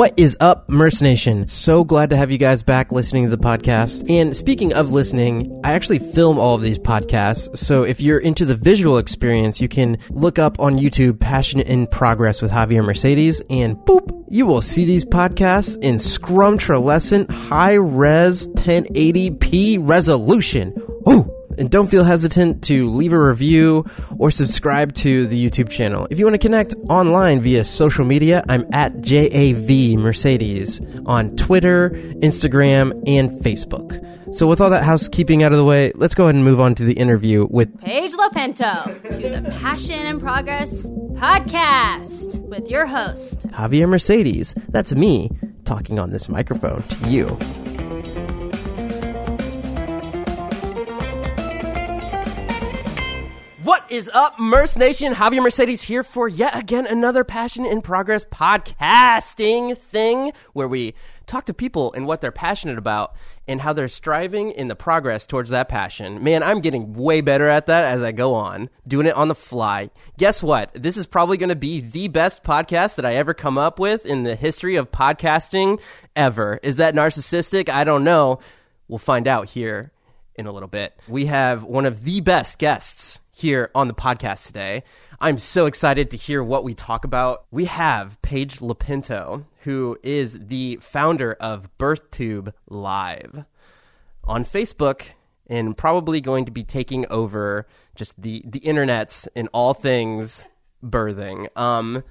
What is up, Merce Nation? So glad to have you guys back listening to the podcast. And speaking of listening, I actually film all of these podcasts. So if you're into the visual experience, you can look up on YouTube Passion in Progress with Javier Mercedes and boop, you will see these podcasts in scrumtrulescent high res 1080p resolution. Ooh! And don't feel hesitant to leave a review or subscribe to the YouTube channel. If you want to connect online via social media, I'm at JAV Mercedes on Twitter, Instagram, and Facebook. So, with all that housekeeping out of the way, let's go ahead and move on to the interview with Paige Lopinto to the Passion in Progress podcast with your host. Javier Mercedes. That's me talking on this microphone to you. What is up, Merce Nation? Javier Mercedes here for yet again another Passion in Progress podcasting thing where we talk to people and what they're passionate about and how they're striving in the progress towards that passion. Man, I'm getting way better at that as I go on, doing it on the fly. Guess what? This is probably going to be the best podcast that I ever come up with in the history of podcasting ever. Is that narcissistic? I don't know. We'll find out here in a little bit. We have one of the best guests here on the podcast today. I'm so excited to hear what we talk about. We have Paige Lopinto, who is the founder of BirthTube Live on Facebook and probably going to be taking over just the the internets in all things birthing. Um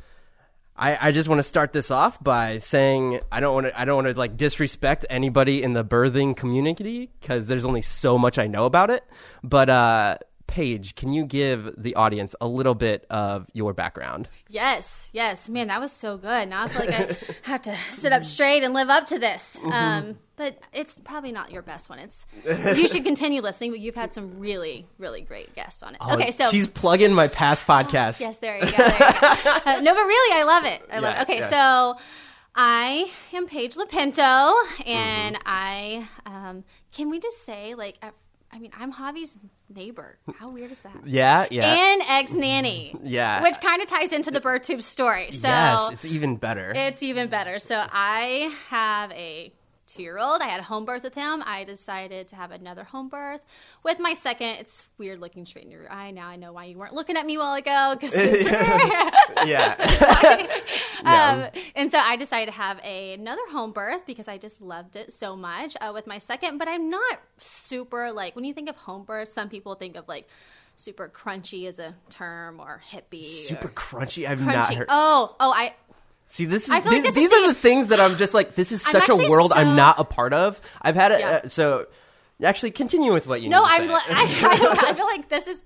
I, I just want to start this off by saying I don't want to I don't want to like disrespect anybody in the birthing community because there's only so much I know about it. But uh, Paige, can you give the audience a little bit of your background? Yes, yes. Man, that was so good. Now I feel like I have to sit up straight and live up to this. Mm-hmm. Um, but it's probably not your best one. It's you should continue listening, but you've had some really, really great guests on it. okay, so Oh, she's plugging my past podcast. yes, there you go. There you go. Uh, no, but really, I love it. I love it. Okay, yeah. so I am Paige Lopinto, and Mm-hmm. I um, can we just say like. I, I mean, I'm Javi's neighbor. How weird is that? Yeah, yeah. and ex nanny. Yeah. Which kind of ties into the BirthTube story. So yes, it's even better. it's even better. So I have a two year old. I had a home birth with him. I decided to have another home birth with my second. It's weird looking straight in your eye. Now I know why you weren't looking at me a while ago. Cause yeah. um, and so I decided to have a, another home birth because I just loved it so much uh, with my second. But I'm not super like when you think of home birth, some people think of like super crunchy as a term or hippie. Super or crunchy. I've crunchy. not heard. Oh, oh, I See, this is feel like these, this is these are the- the things that I'm just like. This is such a world so- I'm not a part of. I've had it. Yeah. Uh, so, actually, continue with what you. No, need to I'm. li- I, I feel like this is.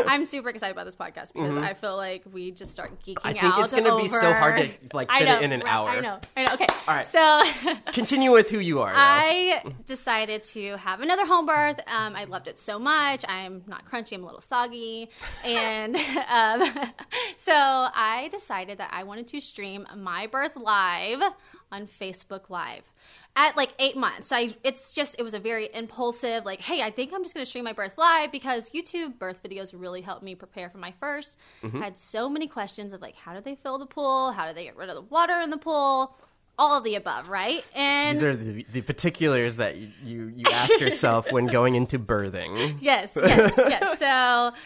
I'm super excited about this podcast because I feel like we just start geeking Mm-hmm. I think out. it's gonna be so hard to, like, I fit it in an hour. I know. I know. Okay. All right. So Continue with who you are. now. I decided to have another home birth. Um, I loved it so much. I'm not crunchy. I'm a little soggy, and um, so I decided that I wanted to stream my birth live on Facebook Live at like eight months. I it's just it was a very impulsive like, hey, I think I'm just going to stream my birth live because YouTube birth videos really helped me prepare for my 1st Mm-hmm. I had so many questions of like, how do they fill the pool? How do they get rid of the water in the pool? All of the above, right? And These are the, the particulars that you, you, you ask yourself when going into birthing. Yes, yes, yes. So,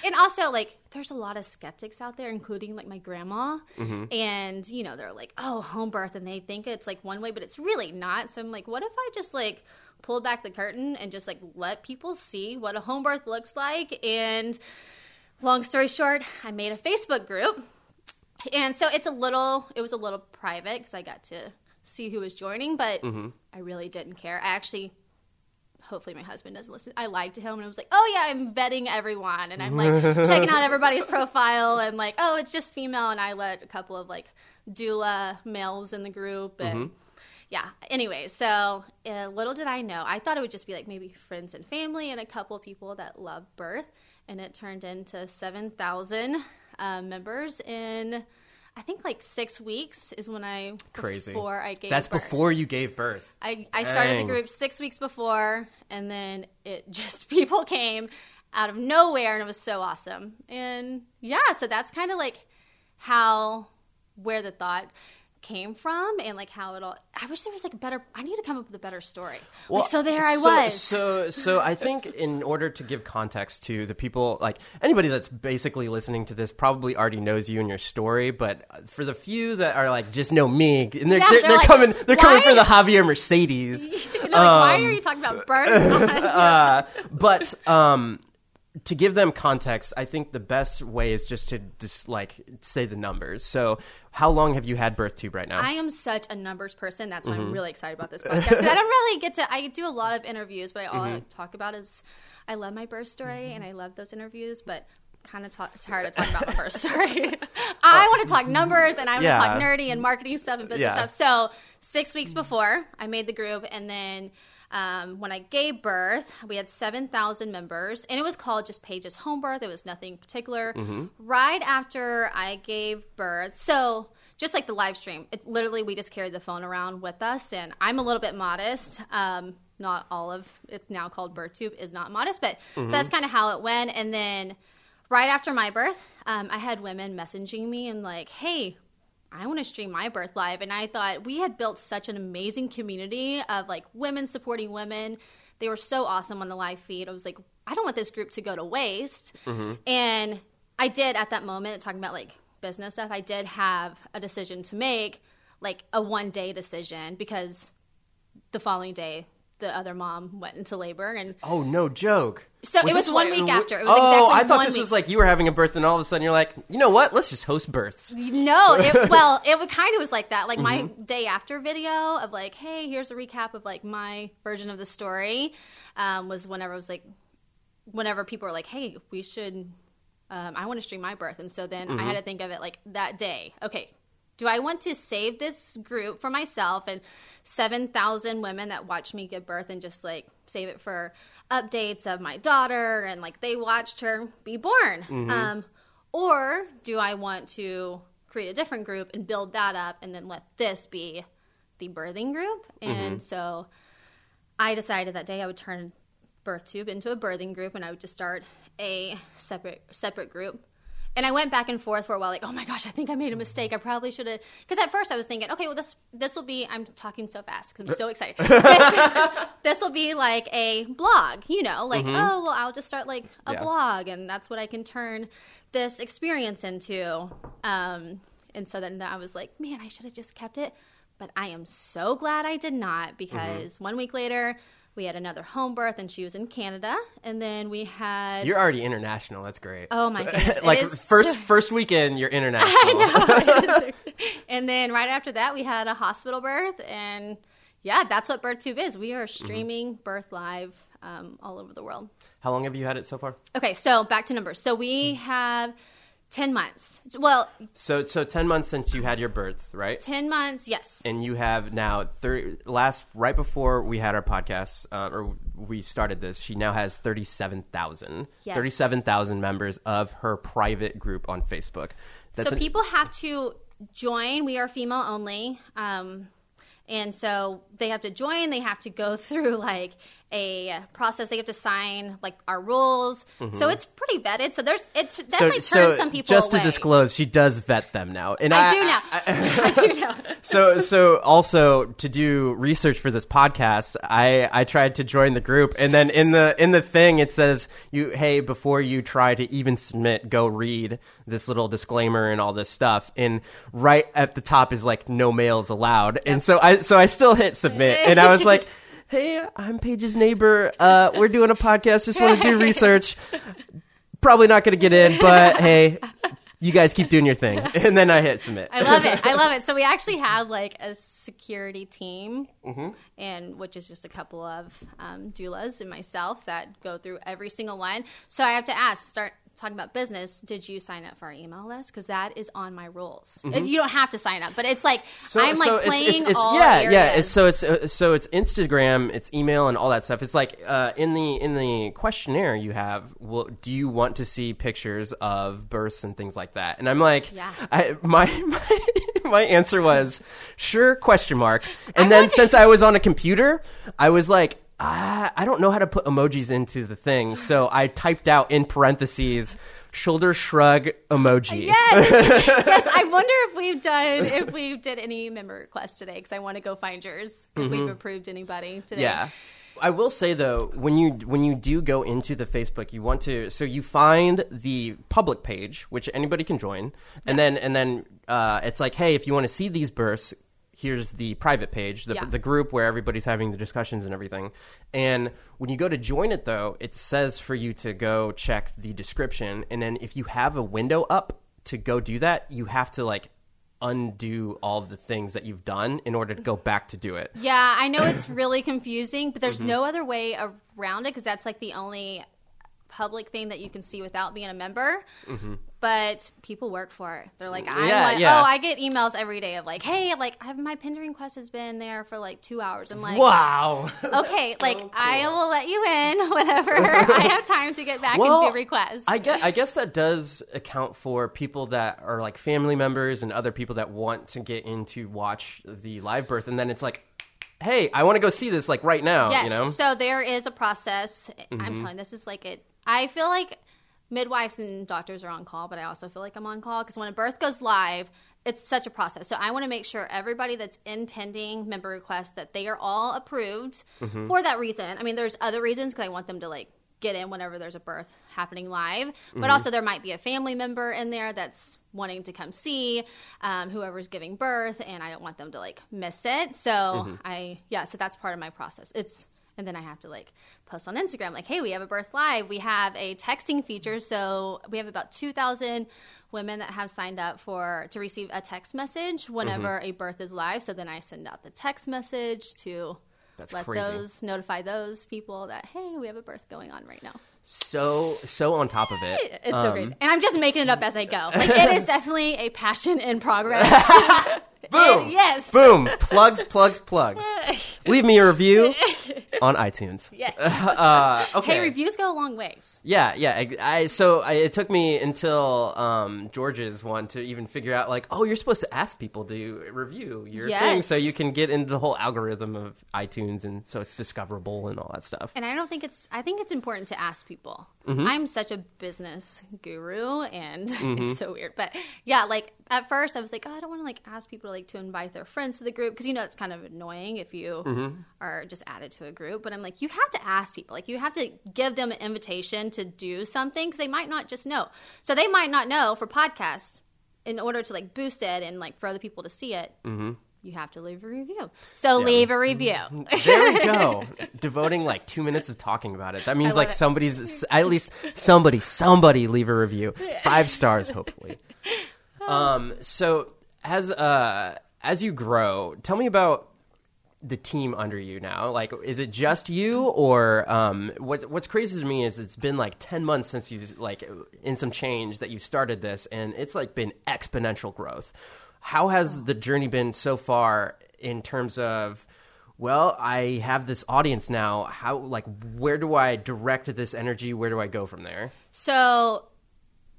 and also, like, there's a lot of skeptics out there, including like my grandma. Mm-hmm. And, you know, they're like, oh, home birth. And they think it's like one way, but it's really not. So I'm like, what if I just like pulled back the curtain and just like let people see what a home birth looks like? And long story short, I made a Facebook group. And so it's a little, it was a little private because I got to see who was joining, but I really didn't care. I actually hopefully my husband doesn't listen. I lied to him and I was like, oh yeah, I'm vetting everyone and I'm like checking out everybody's profile and like, oh, it's just female. And I let a couple of like doula males in the group and yeah. Anyway, so uh, little did I know, I thought it would just be like maybe friends and family and a couple of people that love birth. And it turned into 7,000 uh, members in, I think like six weeks is when I, Crazy. before I gave That's birth. before you gave birth. I, I started Dang. the group six weeks before, and then it just people came out of nowhere, and it was so awesome. And yeah, so that's kind of like how where the thought came from and like how it all. I wish there was like a better. I need to come up with a better story. Well, like, so there I so, was. So, so I think in order to give context to the people, like anybody that's basically listening to this, probably already knows you and your story. But for the few that are like just know me, and they're Yeah, they're, they're they're like, coming, they're coming "Why?" for the Javier Mercedes. You know, like, why Um, are you talking about birth? uh, but um, to give them context, I think the best way is just to just like say the numbers. So, how long have you had birth BirthTube right now? I am such a numbers person. That's why Mm-hmm. I'm really excited about this podcast. I don't really get to. I do a lot of interviews, but I, all Mm-hmm. talk about is I love my birth story and I love those interviews, but. Kind of talk, it's hard to talk about my birth story. I want to talk numbers and I want Uh, Yeah. to talk nerdy and marketing stuff and business Yeah. stuff. So six weeks before I made the group, and then um, when I gave birth, we had seven thousand members, and it was called just Pages Home Birth. It was nothing particular. Mm-hmm. Right after I gave birth, so just like the live stream, it, literally we just carried the phone around with us, and I'm a little bit modest. Um, not all of it's now called BirthTube is not modest, but so that's kind of how it went. And then right after my birth, um, I had women messaging me and like, "Hey, I want to stream my birth live. And I thought we had built such an amazing community of like women supporting women. They were so awesome on the live feed. I was like, I don't want this group to go to waste. Mm-hmm. And I did at that moment, talking about like business stuff, I did have a decision to make, like a one day decision, because the following day, the other mom went into labor and oh no joke! So it was one week after. It was oh, exactly I thought one this week. was like you were having a birth, and all of a sudden you're like, you know what? Let's just host births. No, it, well, it kind of was like that. Like my Mm-hmm. day after video of like, hey, here's a recap of like my version of the story. Um, was whenever I was like, whenever people were like, hey, we should, um, I want to stream my birth, and so then Mm-hmm. I had to think of it like that day. Okay, do I want to save this group for myself and seven thousand women that watch me give birth and just like save it for updates of my daughter and like they watched her be born? Mm-hmm. Um, or do I want to create a different group and build that up and then let this be the birthing group? And so I decided that day I would turn BirthTube into a birthing group and I would just start a separate separate group. And I went back and forth for a while, like, oh my gosh, I think I made a mistake. I probably should have. Because at first I was thinking, okay, well this this will be. I'm talking so fast because I'm so excited. this, will be like a blog, you know, like oh well, I'll just start like a Yeah. blog, and that's what I can turn this experience into. Um, and so then I was like, man, I should have just kept it. But I am so glad I did not because one week later we had another home birth, and she was in Canada, and then we had You're already international. That's great. oh my goodness, like first first weekend, you're international. and then right after that, we had a hospital birth, and yeah, that's what BirthTube is. We are streaming birth live um, all over the world. How long have you had it so far? Okay, so back to numbers. So we have ten months. Well, So so ten months since you had your birth, right? ten months, yes. and you have now thirty. Last right before we had our podcast, uh, or we started this, she now has thirty-seven thousand. Yes. Thirty-seven thousand members of her private group on Facebook. That's so an- people have to join. We are female only. Um, and so they have to join. They have to go through like a process. They have to sign like our rules. So it's pretty vetted. So there's it Mm-hmm. so, definitely so turns some people just away. to disclose, she does vet them now, and I do now. I, do now. so so also to do research for this podcast i i tried to join the group and then in the in the thing it says you hey before you try to even submit go read this little disclaimer and all this stuff and right at the top is like no males allowed and so i so i still hit submit and i was like hey i'm paige's neighbor uh we're doing a podcast just want to do research probably not going to get in but hey you guys keep doing your thing and then i hit submit I love it. I love it. So we actually have like a security team, Mm-hmm. and which is just a couple of um, doulas and myself that go through every single one. So I have to ask, start talking about business. Did you sign up for our email list? Because that is on my rules. You don't have to sign up, but it's like I'm like playing it's all yeah, areas. yeah. It's, so it's uh, so it's Instagram, it's email, and all that stuff. It's like uh, in the in the questionnaire you have. Well, do you want to see pictures of births and things like that? And I'm like, Yeah. I, my my my answer was sure question mark. And then since I was on a computer, I was like. I, I don't know how to put emojis into the thing, so I typed out in parentheses shoulder shrug emoji. Yes, yes. I wonder if we've done if we did any member requests today because I want to go find yours if we've approved anybody today. Mm-hmm. Yeah. I will say though, when you when you do go into the Facebook, you want to so you find the public page, which anybody can join, and then and then uh, it's like, hey, if you want to see these bursts, here's the private page, the Yeah. the group where everybody's having the discussions and everything. And when you go to join it though, it says for you to go check the description, and then if you have a window up to go do that, you have to like undo all the things that you've done in order to go back to do it. Yeah, I know it's really confusing, but Mm-hmm. there's no other way around it because that's like the only public thing that you can see without being a member. But people work for it. They're like, I Mm-hmm. Yeah, want, yeah. oh, I get emails every day of like, hey, like I have my pending request has been there for like two hours. I'm like, Wow. okay, like I will let you in whenever I have time to get back and do requests. I guess, I guess that does account for people that are like family members and other people that want to get in to watch the live birth, and then it's like, hey, I want to go see this like right now. Yes. You know. Mm-hmm. So there is a process. I'm telling you, this is like it. I feel like midwives and doctors are on call, but I also feel like I'm on call because when a birth goes live, it's such a process. So I want to make sure everybody that's in pending member request that they are all approved Mm-hmm. for that reason. I mean, there's other reasons because I want them to like get in whenever there's a birth happening live, but Mm-hmm. also there might be a family member in there that's wanting to come see um, whoever's giving birth, and I don't want them to like miss it. So Mm-hmm. I yeah, so that's part of my process. It's and then I have to like post on Instagram like, hey, we have a birth live. We have a texting feature, so we have about two thousand women that have signed up for to receive a text message whenever Mm-hmm. a birth is live. So then I send out the text message to That's let crazy. those notify those people that hey, we have a birth going on right now. So so on top of it. It's Um, so crazy, and I'm just making it up as I go. Like it is definitely a passion in progress. Boom. yes. Boom. Plugs. Plugs. Plugs. Leave me a review on iTunes. Yes. Uh, okay. Hey, reviews go a long ways. Yeah, yeah. I, I so I, it took me until um, George's one to even figure out like, oh, you're supposed to ask people to review your thing so you can get into the whole algorithm of iTunes and so it's discoverable and all that stuff. And I don't think it's. I think it's important to ask people. Mm-hmm. I'm such a business guru, and it's so weird. But yeah, like at first I was like, oh, I don't want to like ask people like to invite their friends to the group because you know it's kind of annoying if you Mm-hmm. are just added to a group. But I'm like, you have to ask people. Like you have to give them an invitation to do something because they might not just know. So they might not know for podcast in order to like boost it and like for other people to see it. Mm-hmm. You have to leave a review. So leave a review. There we go. Devoting like two minutes of talking about it. That means like it. somebody's at least somebody somebody leave a review. Five stars, hopefully. Um. So as uh as you grow, tell me about the team under you now. Like, is it just you, or um? What What's crazy to me is it's been like ten months since you like in some change that you started this, and it's like been exponential growth. How has the journey been so far in terms of? Well, I have this audience now. How like where do I direct this energy? Where do I go from there? So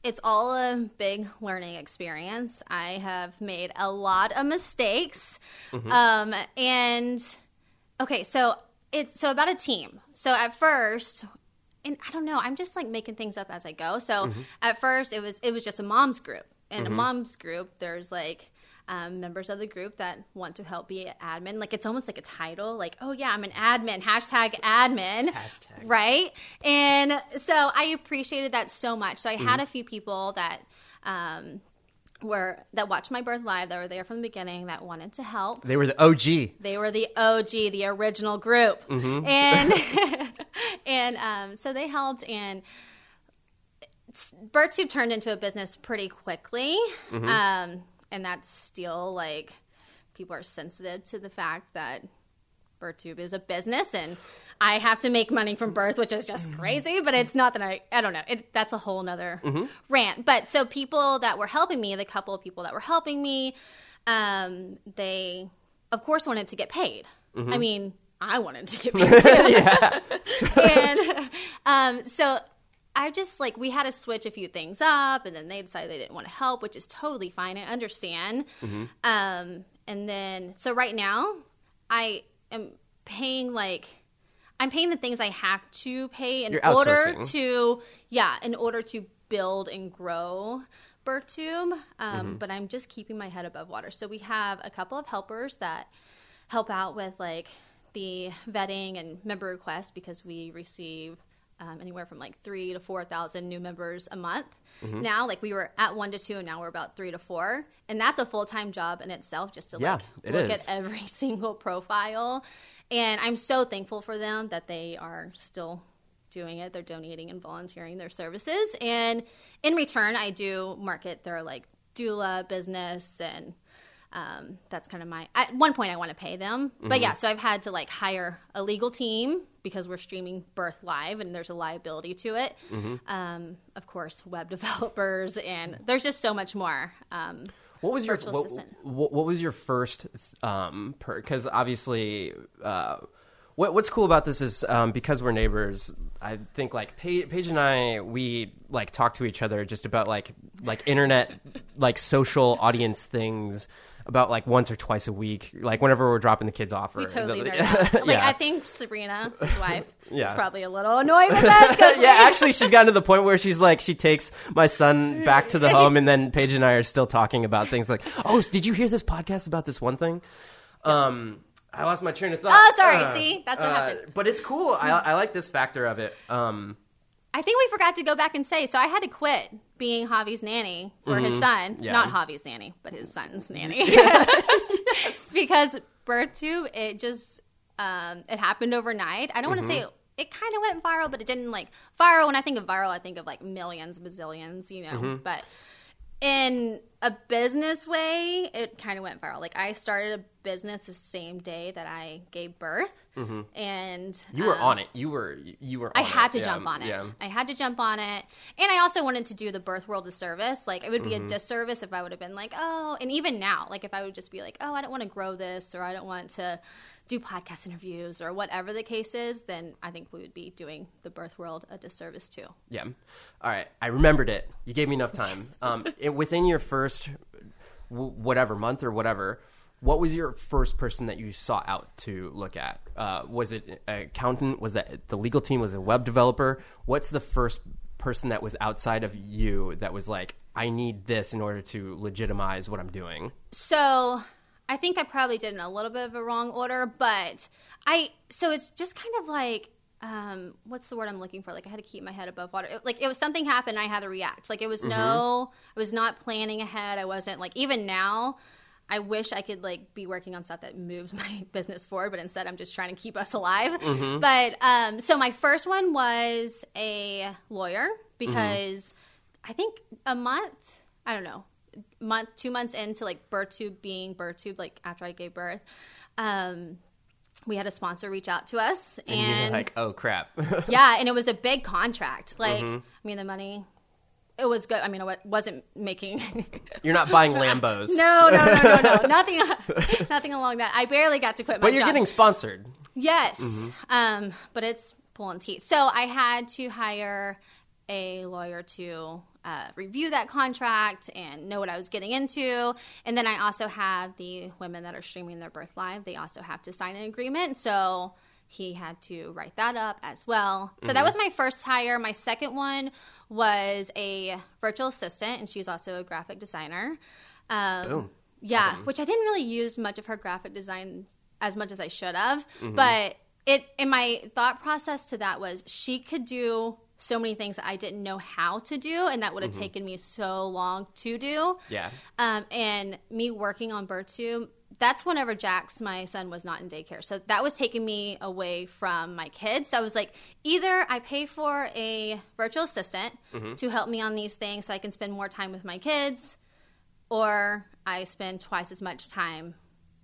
it's all a big learning experience. I have made a lot of mistakes. Mm-hmm. Um, and okay, so it's so about a team. So at first, and I don't know, I'm just like making things up as I go. So mm-hmm. at first it was it was just a mom's group. And a mm-hmm. mom's group, there's like um, members of the group that want to help be an admin. Like it's almost like a title, like, oh yeah, I'm an admin, hashtag admin. Hashtag. Right. And so I appreciated that so much. So I had a few people that um, were that watched my birth live that were there from the beginning that wanted to help. They were the OG. They were the OG, the original group, and and um, so they helped. And BirthTube turned into a business pretty quickly, um, and that's still like people are sensitive to the fact that BirthTube is a business and. I have to make money from birth, which is just crazy, but it's not that I, I don't know. It, that's a whole nother rant. But so people that were helping me, the couple of people that were helping me, um, they, of course, wanted to get paid. I mean, I wanted to get paid too. and um, so I just like we had to switch a few things up, and then they decided they didn't want to help, which is totally fine. I understand. Um, and then so right now, I am paying like I'm paying the things I have to pay in You're order to yeah, in order to build and grow BirthTube. Um, Mm-hmm. But I'm just keeping my head above water. So we have a couple of helpers that help out with like the vetting and member requests because we receive um, anywhere from like three to four thousand new members a month. Mm-hmm. Now, like we were at one to two, and now we're about three to four, and that's a full time job in itself just to Yeah, like it look is. at every single profile. And I'm so thankful for them that they are still doing it. They're donating and volunteering their services. And in return, I do market their like doula business and um, that's kind of my at one point i want to pay them but yeah so i've had to like hire a legal team because we're streaming birth live and there's a liability to it. Um, of course web developers and there's just so much more um, What was your what, what, what was your first um because obviously uh what what's cool about this is um because we're neighbors I think like Paige, Paige and I we like talk to each other just about like like internet like social audience things about like once or twice a week like whenever we're dropping the kids off or we totally the- like yeah. i think sabrina his wife Yeah. is probably a little annoyed with us yeah, actually, she's gotten to the point where she's like, she takes my son back to the home, and then Paige and I are still talking about things like, oh, did you hear this podcast about this one thing? Um, I lost my train of thought. Oh, sorry, Uh, see? That's what uh, happened. But it's cool. I, I like this factor of it. Um, I think we forgot to go back and say. So I had to quit being Javi's nanny for his son, Mm-hmm. Yeah. not Javi's nanny, but his son's nanny, because birth tube, it just um, it happened overnight. I don't want to Mm-hmm. say it kind of went viral, but it didn't like viral. When I think of viral, I think of like millions, bazillions, you know. Mm-hmm. But in a business way, it kind of went viral. Like I started a business the same day that I gave birth, and Mm-hmm. you were um, on it. You were you were. I had it. to Yeah, jump on it. Yeah. I had to jump on it. And I also wanted to do the birth world a service. Like, it would Mm-hmm. be a disservice if I would have been like, oh, and even now, like, if I would just be like, oh, I don't want to grow this or I don't want to do podcast interviews or whatever the case is, then I think we would be doing the birth world a disservice too. Yeah. All right. I remembered it. You gave me enough time. Um, it, within your first w- whatever month or whatever, what was your first person that you sought out to look at? Uh, was it an accountant? Was that the legal team? Was it a web developer? What's the first person that was outside of you that was like, I need this in order to legitimize what I'm doing? So I think I probably did in a little bit of a wrong order, but I so it's just kind of like um, what's the word I'm looking for? Like I had to keep my head above water. It- like it was something happened, I had to react. Like it was no, I was not planning ahead. I wasn't like even now. I wish I could like be working on stuff that moves my business forward, but instead I'm just trying to keep us alive. But um, so my first one was a lawyer because I think a month, I don't know, month, two months into like birth tube being birth tube, like after I gave birth, um, we had a sponsor reach out to us, And, and like, oh crap. yeah, and it was a big contract. Like, Mm-hmm. I mean, the money, it was good. I mean, I wasn't making. You're not buying Lambos. no, no, no, no, no, nothing, nothing along that. I barely got to quit my But you're job. getting sponsored. Yes. Mm-hmm. Um, but it's pulling teeth. So I had to hire a lawyer to uh, review that contract and know what I was getting into. And then I also have the women that are streaming their birth live, they also have to sign an agreement. So he had to write that up as well. So Mm-hmm. that was my first hire. My second one was a virtual assistant, and she's also a graphic designer. Um, Boom. yeah, which I didn't really use much of her graphic design as much as I should have. Mm-hmm. But it and my thought process to that was she could do so many things that I didn't know how to do, and that would have taken me so long to do. Mm-hmm. Yeah. Um, and me working on BirthTube, that's whenever Jax, my son, was not in daycare. So that was taking me away from my kids. So I was like, either I pay for a virtual assistant Mm-hmm. to help me on these things so I can spend more time with my kids, or I spend twice as much time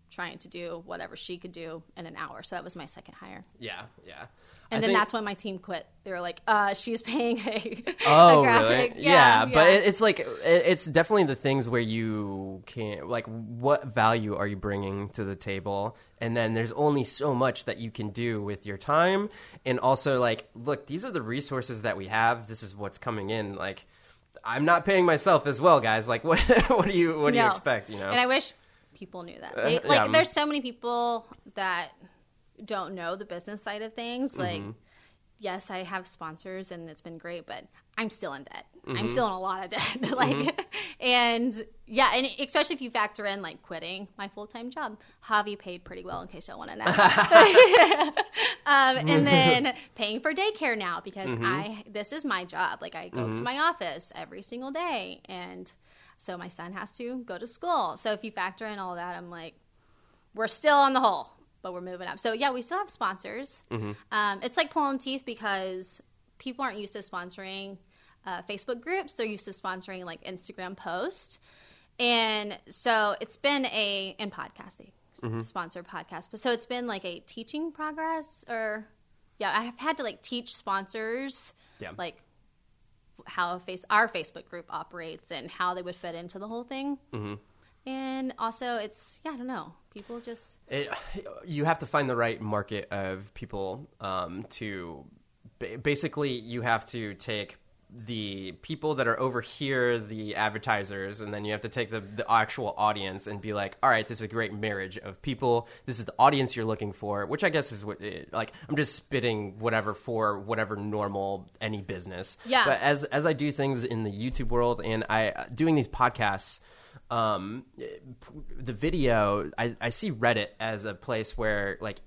trying to do whatever she could do in an hour. So that was my second hire. Yeah. Yeah. And I then think- that's when my team quit. They were like, uh, she's paying a, Oh, a graphic. really? Yeah, but it, it's like it, it's definitely the things where you can like what value are you bringing to the table, and then there's only so much that you can do with your time, and also like, look, these are the resources that we have. This is what's coming in. Like, I'm not paying myself as well, guys. Like, what what do you what do you expect? You know? And I wish people knew that. They, Uh, like, yeah. there's so many people that don't know the business side of things, like Mm-hmm. yes, I have sponsors and it's been great, but I'm still in debt. Mm-hmm. I'm still in a lot of debt. like, and yeah, and especially if you factor in like quitting my full time job. Javi paid pretty well, in case y'all want to know. um, and then paying for daycare now because Mm-hmm. I this is my job. Like, I go to my office every single day, and so my son has to go to school. So if you factor in all that, I'm like, we're still on the hole, but we're moving up. So yeah, we still have sponsors. Um, it's like pulling teeth because people aren't used to sponsoring uh, Facebook groups; they're used to sponsoring like Instagram posts, and so it's been a in podcasting sponsor podcast. But so it's been like a teaching progress, or yeah, I have had to like teach sponsors, Yeah. like how a face our Facebook group operates and how they would fit into the whole thing. Mm-hmm. And also, it's yeah, I don't know. People just it, you have to find the right market of people um, to basically you have to take the people that are over here the advertisers and then you have to take the, the actual audience and be like all right this is a great marriage of people. This is the audience you're looking for which i guess is what it, like i'm just spitting whatever for whatever normal any business. Yeah. but as as i do things in the youtube world and i doing these podcasts um the video I, I see reddit as a place where like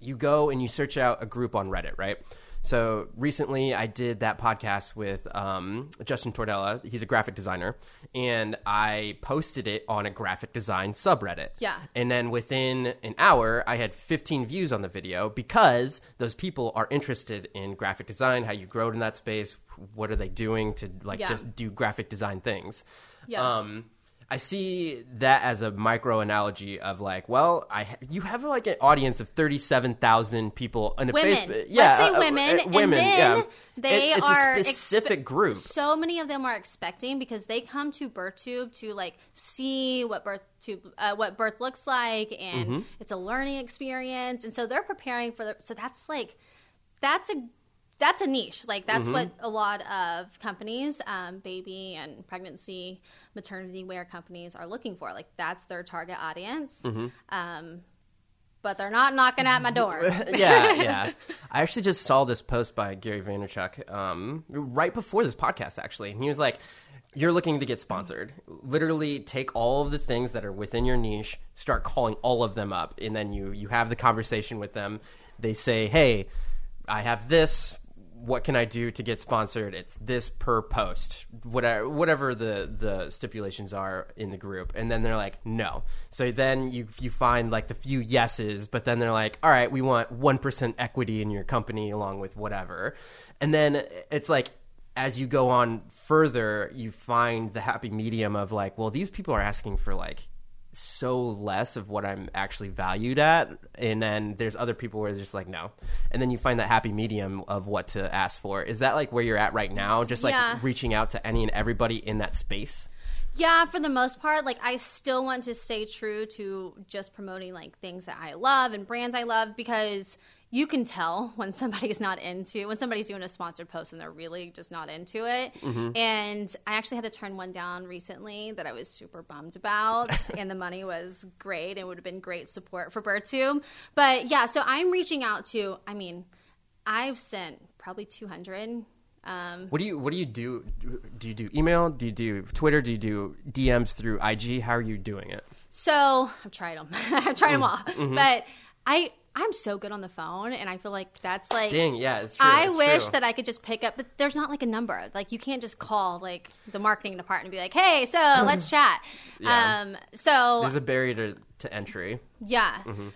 you go and you search out a group on reddit right so recently i did that podcast with um, justin tordella he's a graphic designer and i posted it on a graphic design subreddit Yeah. and then within an hour i had 15 views on the video because those people are interested in graphic design how you grow in that space what are they doing to like Yeah. just do graphic design things Yeah. um, I see that as a micro analogy of like, well, I you have like an audience of thirty seven thousand people on a women. Facebook. Let's say uh, uh, women, uh, women. and then yeah. they It- it's are a specific expe- group. So many of them are expecting because they come to BirthTube to like see what BirthTube, uh, what birth looks like, and Mm-hmm. it's a learning experience, and so they're preparing for the. So that's like, that's a. That's a niche. Like that's Mm-hmm. what a lot of companies, um, baby and pregnancy, maternity wear companies are looking for. Like that's their target audience. Mm-hmm. Um, but they're not knocking at my door. yeah, yeah. I actually just saw this post by Gary Vaynerchuk um, right before this podcast, actually, and he was like, "You're looking to get sponsored. Literally, take all of the things that are within your niche, start calling all of them up, and then you you have the conversation with them. They say, "Hey, I have this." What can I do to get sponsored? It's this per post, whatever, whatever the the stipulations are in the group, and then they're like, no. So then you you find like the few yeses, but then they're like, all right, we want one percent equity in your company along with whatever, and then it's like as you go on further, you find the happy medium of like, well, these people are asking for like so less of what I'm actually valued at, and then there's other people where they're just like no, and then you find that happy medium of what to ask for. Is that like where you're at right now? Just like Yeah. reaching out to any and everybody in that space. Yeah, for the most part, like I still want to stay true to just promoting like things that I love and brands I love because you can tell when somebody's not into when somebody's doing a sponsored post and they're really just not into it. And I actually had to turn one down recently that I was super bummed about, and the money was great and would have been great support for BirthTube. But yeah, so I'm reaching out to. I mean, I've sent probably 200. Um, What do you What do you do? Do you do email? Do you do Twitter? Do you do DMs through IG? How are you doing it? So I've tried them. I've tried them all, Mm-hmm. but I I'm so good on the phone, and I feel like that's like. Dang, yeah, it's true. I it's wish true. that I could just pick up, but there's not like a number. Like you can't just call like the marketing department and be like, "Hey, so let's chat." Yeah. Um, so there's a barrier to, to entry. yeah. Mm-hmm.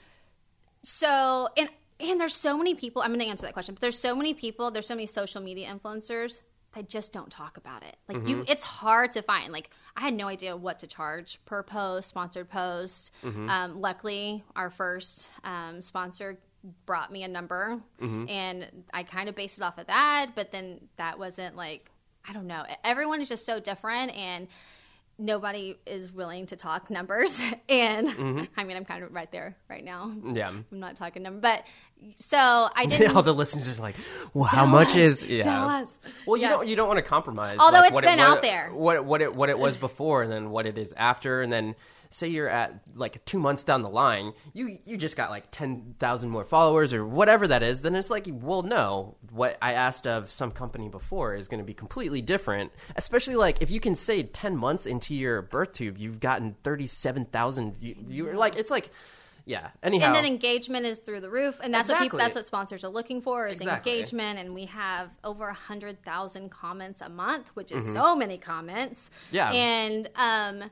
So and and there's so many people. I'm going to answer that question, but there's so many people. There's so many social media influencers that just don't talk about it. Like Mm-hmm. you, it's hard to find. Like I had no idea what to charge per post, sponsored post. Mm-hmm. Um, luckily, our first um, sponsor brought me a number, Mm-hmm. and I kind of based it off of that. But then that wasn't like I don't know. Everyone is just so different and nobody is willing to talk numbers and i mean i'm kind of right there right now Yeah. i'm not talking number but so i didn't All the listeners are like, well, how much is yeah? tell us. Well, you Yeah. don't you don't want to compromise. Although like, it's what been it, what out it- there. What what it what it was before, and then what it is after, and then say you're at like two months down the line, you you just got like ten thousand more followers or whatever that is, then it's like, well, no, what I asked of some company before is going to be completely different. Especially like if you can say ten months into your birth tube, you've gotten thirty seven thousand. You, you like it's like. Yeah. Anyhow, and then engagement is through the roof, and that's what people, that's what sponsors are looking for is Exactly. engagement. And we have over a hundred thousand comments a month, which is so many comments. Mm-hmm. Yeah. and um,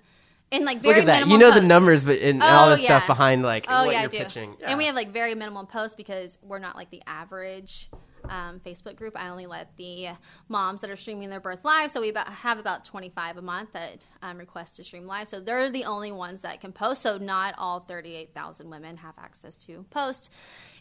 and like look very at that. minimal You know the numbers, but and Oh, all the yeah. stuff behind like Oh what yeah, you're pitching. Yeah. And we have like very minimal posts because we're not like the average um, Facebook group. I only let the moms that are streaming their birth live. So we about, have about 25 a month that um, request to stream live. So they're the only ones that can post. So not all 38,000 women have access to post.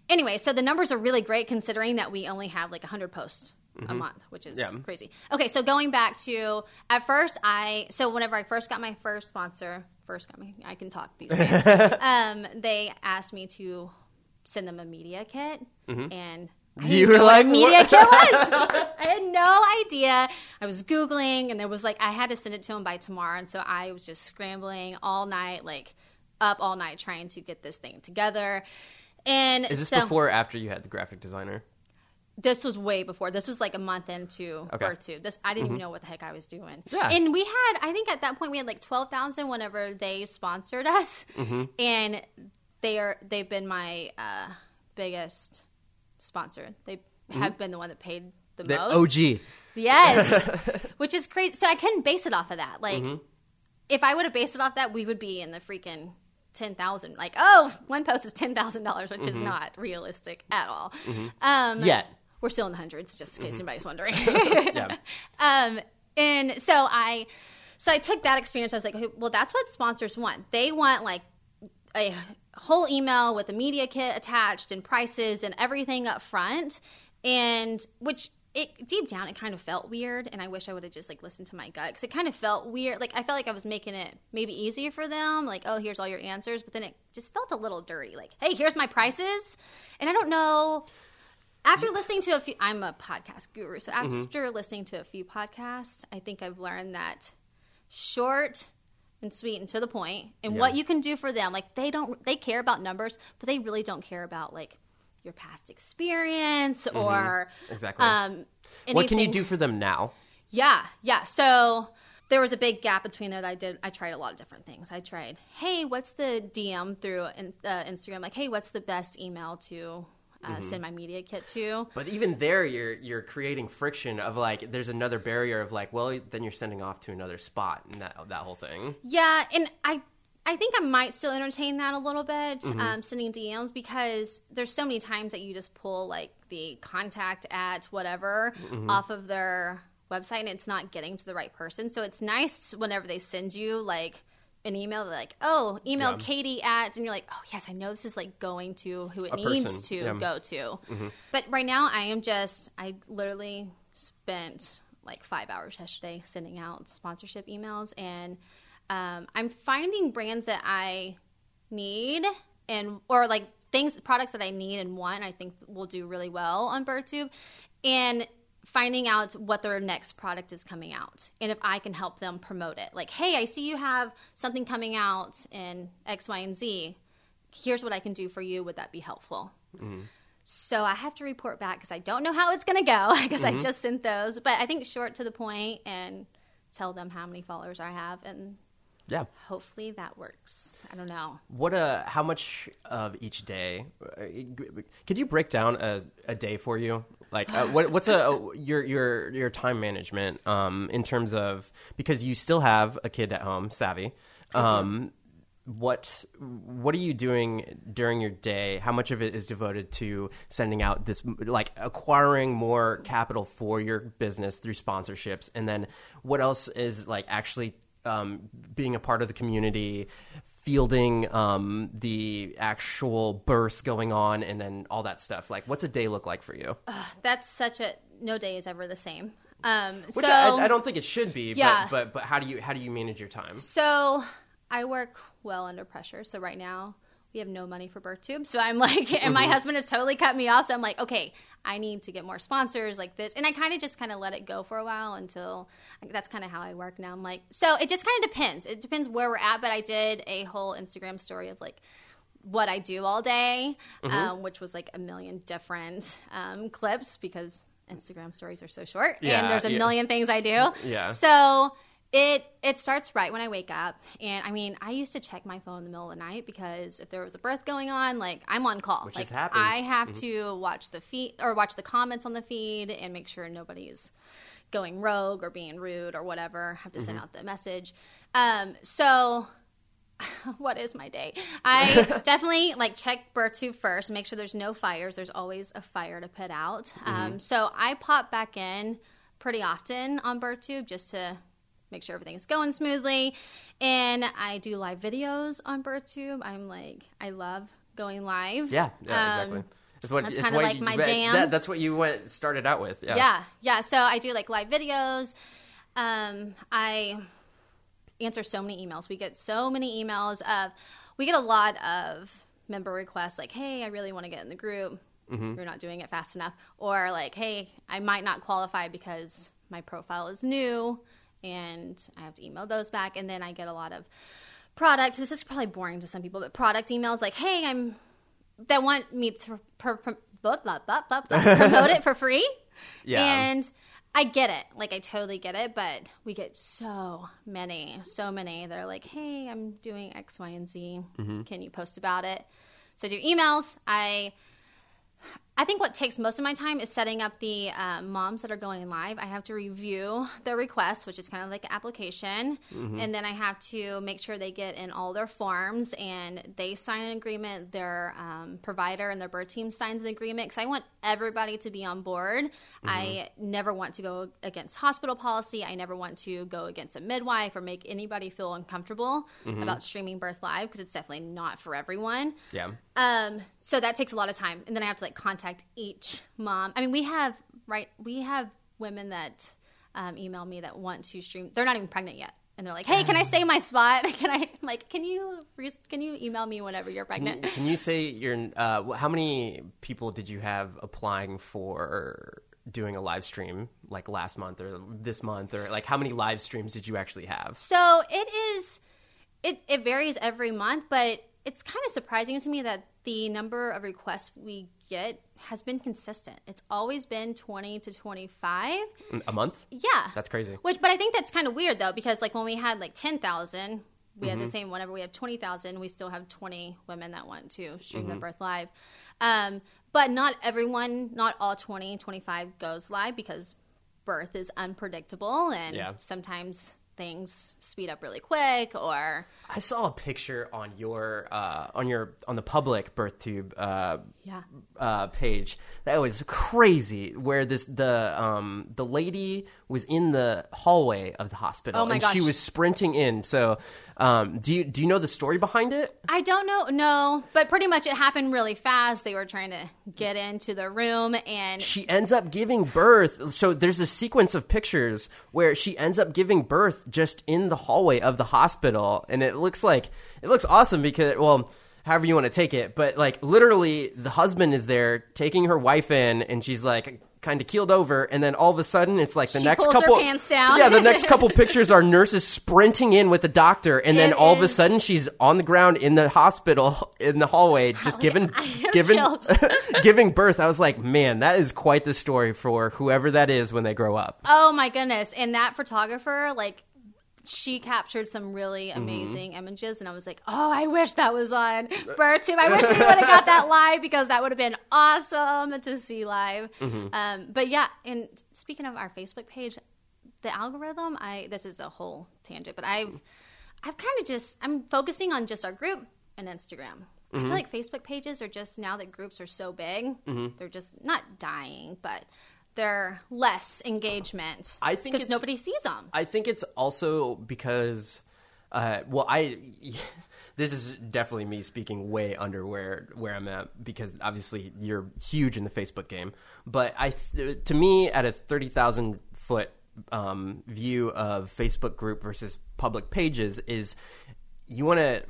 Anyway, so the numbers are really great considering that we only have like 100 posts. A month, which is Mm-hmm. Yeah. crazy. Okay, so going back to at first, I so whenever I first got my first sponsor, first got me, I can talk these days. um, they asked me to send them a media kit, and Mm-hmm. You were like, what media kit was. I had no idea. I was googling, and there was like I had to send it to him by tomorrow, and so I was just scrambling all night, like up all night trying to get this thing together. And Is this so, before or after you had the graphic designer? this was way before. This was like a month into Okay. birth tube. This I didn't even know what the heck I was doing. Yeah. And we had, I think at that point we had like twelve thousand whenever they sponsored us, and they are they've been my uh, biggest sponsor. They have been the one that paid the, The most. OG. Yes, which is crazy. So I couldn't base it off of that. Like, Mm-hmm. if I would have based it off that, we would be in the freaking ten thousand. Like, oh, one post is ten thousand dollars, which Mm-hmm. is not realistic at all. Um, Yet. we're still in the hundreds, just in case anybody's wondering. Yeah. um, and so I, so I took that experience. I was like, okay, well, that's what sponsors want. They want like a whole email with a media kit attached and prices and everything up front, and which. It deep down, it kind of felt weird, and I wish I would have just like listened to my gut because it kind of felt weird. Like I felt like I was making it maybe easier for them, like oh here's all your answers, but then it just felt a little dirty. Like hey here's my prices, and I don't know after listening to a few i'm a podcast guru so Mm-hmm. after listening to a few podcasts i think i've learned that short and sweet and to the point and Yeah. what you can do for them like they don't they care about numbers but they really don't care about like your past experience or Mm-hmm. Exactly. um what can you do for them now? yeah, yeah. So there was a big gap between it. I did. I tried a lot of different things. I tried. Hey, what's the DM through in, uh, Instagram? Like, hey, what's the best email to uh, Mm-hmm. send my media kit to? But even there, you're you're creating friction of like there's another barrier of like well then you're sending off to another spot and that that whole thing. Yeah, and I I think I might still entertain that a little bit, Mm-hmm. um, sending DMs because there's so many times that you just pull like the contact at whatever Mm-hmm. off of their website and it's not getting to the right person. So it's nice whenever they send you like an email like, oh, email Yeah. Katie at, and you're like, oh yes, I know this is like going to who it A needs person, to yeah. Mm-hmm. go to. But right now, I am just I literally spent like five hours yesterday sending out sponsorship emails and um, i'm finding brands that i need and or like things products that i need and want i think will do really well on BirthTube and finding out what their next product is coming out and if i can help them promote it. Like hey i see you have something coming out in x y and z. Here's what i can do for you. Would that be helpful? Mm-hmm. So I have to report back because I don't know how it's going to go because I mm-hmm. just sent those. But I think short to the point and tell them how many followers I have, and Yeah. hopefully that works. I don't know. What uh how much of each day? uh, Could you break down a, a day for you? Like uh, what what's a your your your time management um in terms of because you still have a kid at home, Savvy. Um what what are you doing during your day? How much of it is devoted to sending out this like acquiring more capital for your business through sponsorships and then what else is like actually um, being a part of the community, fielding um, the actual bursts going on, and then all that stuff. Like, what's a day look like for you? That's such a no day is ever the same. Um, Which so I, I don't think it should be. Yeah. But, but but how do you how do you manage your time? So I work well under pressure. So right now we have no money for birth tubes. So I'm like, and my husband has totally cut me off. So I'm like, okay, I need to get more sponsors like this. And I kind of just kind of let it go for a while until that's kind of how I work now. I'm like, so it just kind of depends. It depends where we're at. But I did a whole Instagram story of like, what I do all day, um, which was like a million different um, clips because Instagram stories are so short Yeah, and there's a yeah. million things I do. Yeah. So it it starts right when I wake up, and I mean, I used to check my phone in the middle of the night because if there was a birth going on, like I'm on call. Which like happens. Mm-hmm. I have to watch the feed or watch the comments on the feed and make sure nobody's going rogue or being rude or whatever. have to Mm-hmm. send out the message. Um, so what is my day? I definitely like check birth tube first, make sure there's no fires. There's always a fire to put out. Um, so I pop back in pretty often on birth tube just to make sure everything's going smoothly. And I do live videos on BirthTube. I'm like, I love going live. Yeah, yeah, Um, exactly. It's what, that's kinda what like you- my jam. that- that's what you went started out with. Yeah. yeah yeah so i do like live videos um i answer so many emails we get so many emails of we get a lot of member requests like hey i really want to get in the group Mm-hmm. you're not doing it fast enough or like hey i might not qualify because my profile is new and i have to email those back and then i get a lot of product this is probably boring to some people but product emails like hey i'm that want me to per, per, blah, blah, blah, promote it for free. Yeah. And I get it. Like, I totally get it. But we get so many, so many that are like, hey, I'm doing X, Y, and Z. Mm-hmm. Can you post about it? So I do emails. I. I think what takes most of my time is setting up the uh, moms that are going live. I have to review their requests, which is kind of like an application, and then I have to make sure they get in all their forms and they sign an agreement. Their um, provider and their birth team signs an agreement because I want everybody to be on board. I never want to go against hospital policy. I never want to go against a midwife or make anybody feel uncomfortable about streaming birth live because it's definitely not for everyone. Yeah. Um, so that takes a lot of time, and then I have to like contact each mom. I mean, we have right, we have women that um, email me that want to stream. They're not even pregnant yet, and they're like, "Hey, can I stay my spot? Can I like? Can you can you email me whenever you're Can pregnant?" you, can you say your uh, how many people did you have applying for doing a live stream like last month or this month or like how many live streams did you actually have? So it is, it, it varies every month, but it's kind of surprising to me that the number of requests we get has been consistent. It's always been 20 to 25. A month? Yeah. That's crazy. Which, but I think that's kind of weird though, because like when we had like 10,000, we Mm-hmm. had the same, whenever we have 20,000, we still have 20 women that want to stream Mm-hmm. their birth live. Um, but not everyone, not all 20, 25 goes live because birth is unpredictable and Yeah. sometimes things speed up really quick or I saw a picture on your uh, on your on the public BirthTube uh, yeah uh, page that was crazy. Where this the um, the lady was in the hallway of the hospital Oh my and she was sprinting in. So um, do you do you know the story behind it? I don't know, no, but pretty much it happened really fast. They were trying to get into the room, and she ends up giving birth. So there's a sequence of pictures where she ends up giving birth just in the hallway of the hospital, and it looks like it looks awesome because well. However you want to take it, but like literally, the husband is there taking her wife in, and she's like kind of keeled over, and then all of a sudden, it's like the She next couple pants down. Yeah, the next couple pictures are nurses sprinting in with the doctor, and then It all of a sudden, she's on the ground in the hospital in the hallway, just giving giving giving birth. I was like, man, that is quite the story for whoever that is when they grow up. Oh my goodness. And that photographer, like, she captured some really Mm-hmm. amazing images, and I was like, "Oh, I wish that was on BirthTube. I wish we would have got that live because that would have been awesome to see live." Mm-hmm. Um, but yeah, and speaking of our Facebook page, the algorithm, I this is a whole tangent, but I've I've kind of just I'm focusing on just our group and Instagram. I Mm-hmm. feel like Facebook pages are just now that groups are so big, they're just not dying, but they're less engagement. I think because nobody sees them. I think it's also because, uh, well, I this is definitely me speaking way under where where I'm at because obviously you're huge in the Facebook game, but I to me at a thirty thousand foot um, view of Facebook group versus public pages is you want to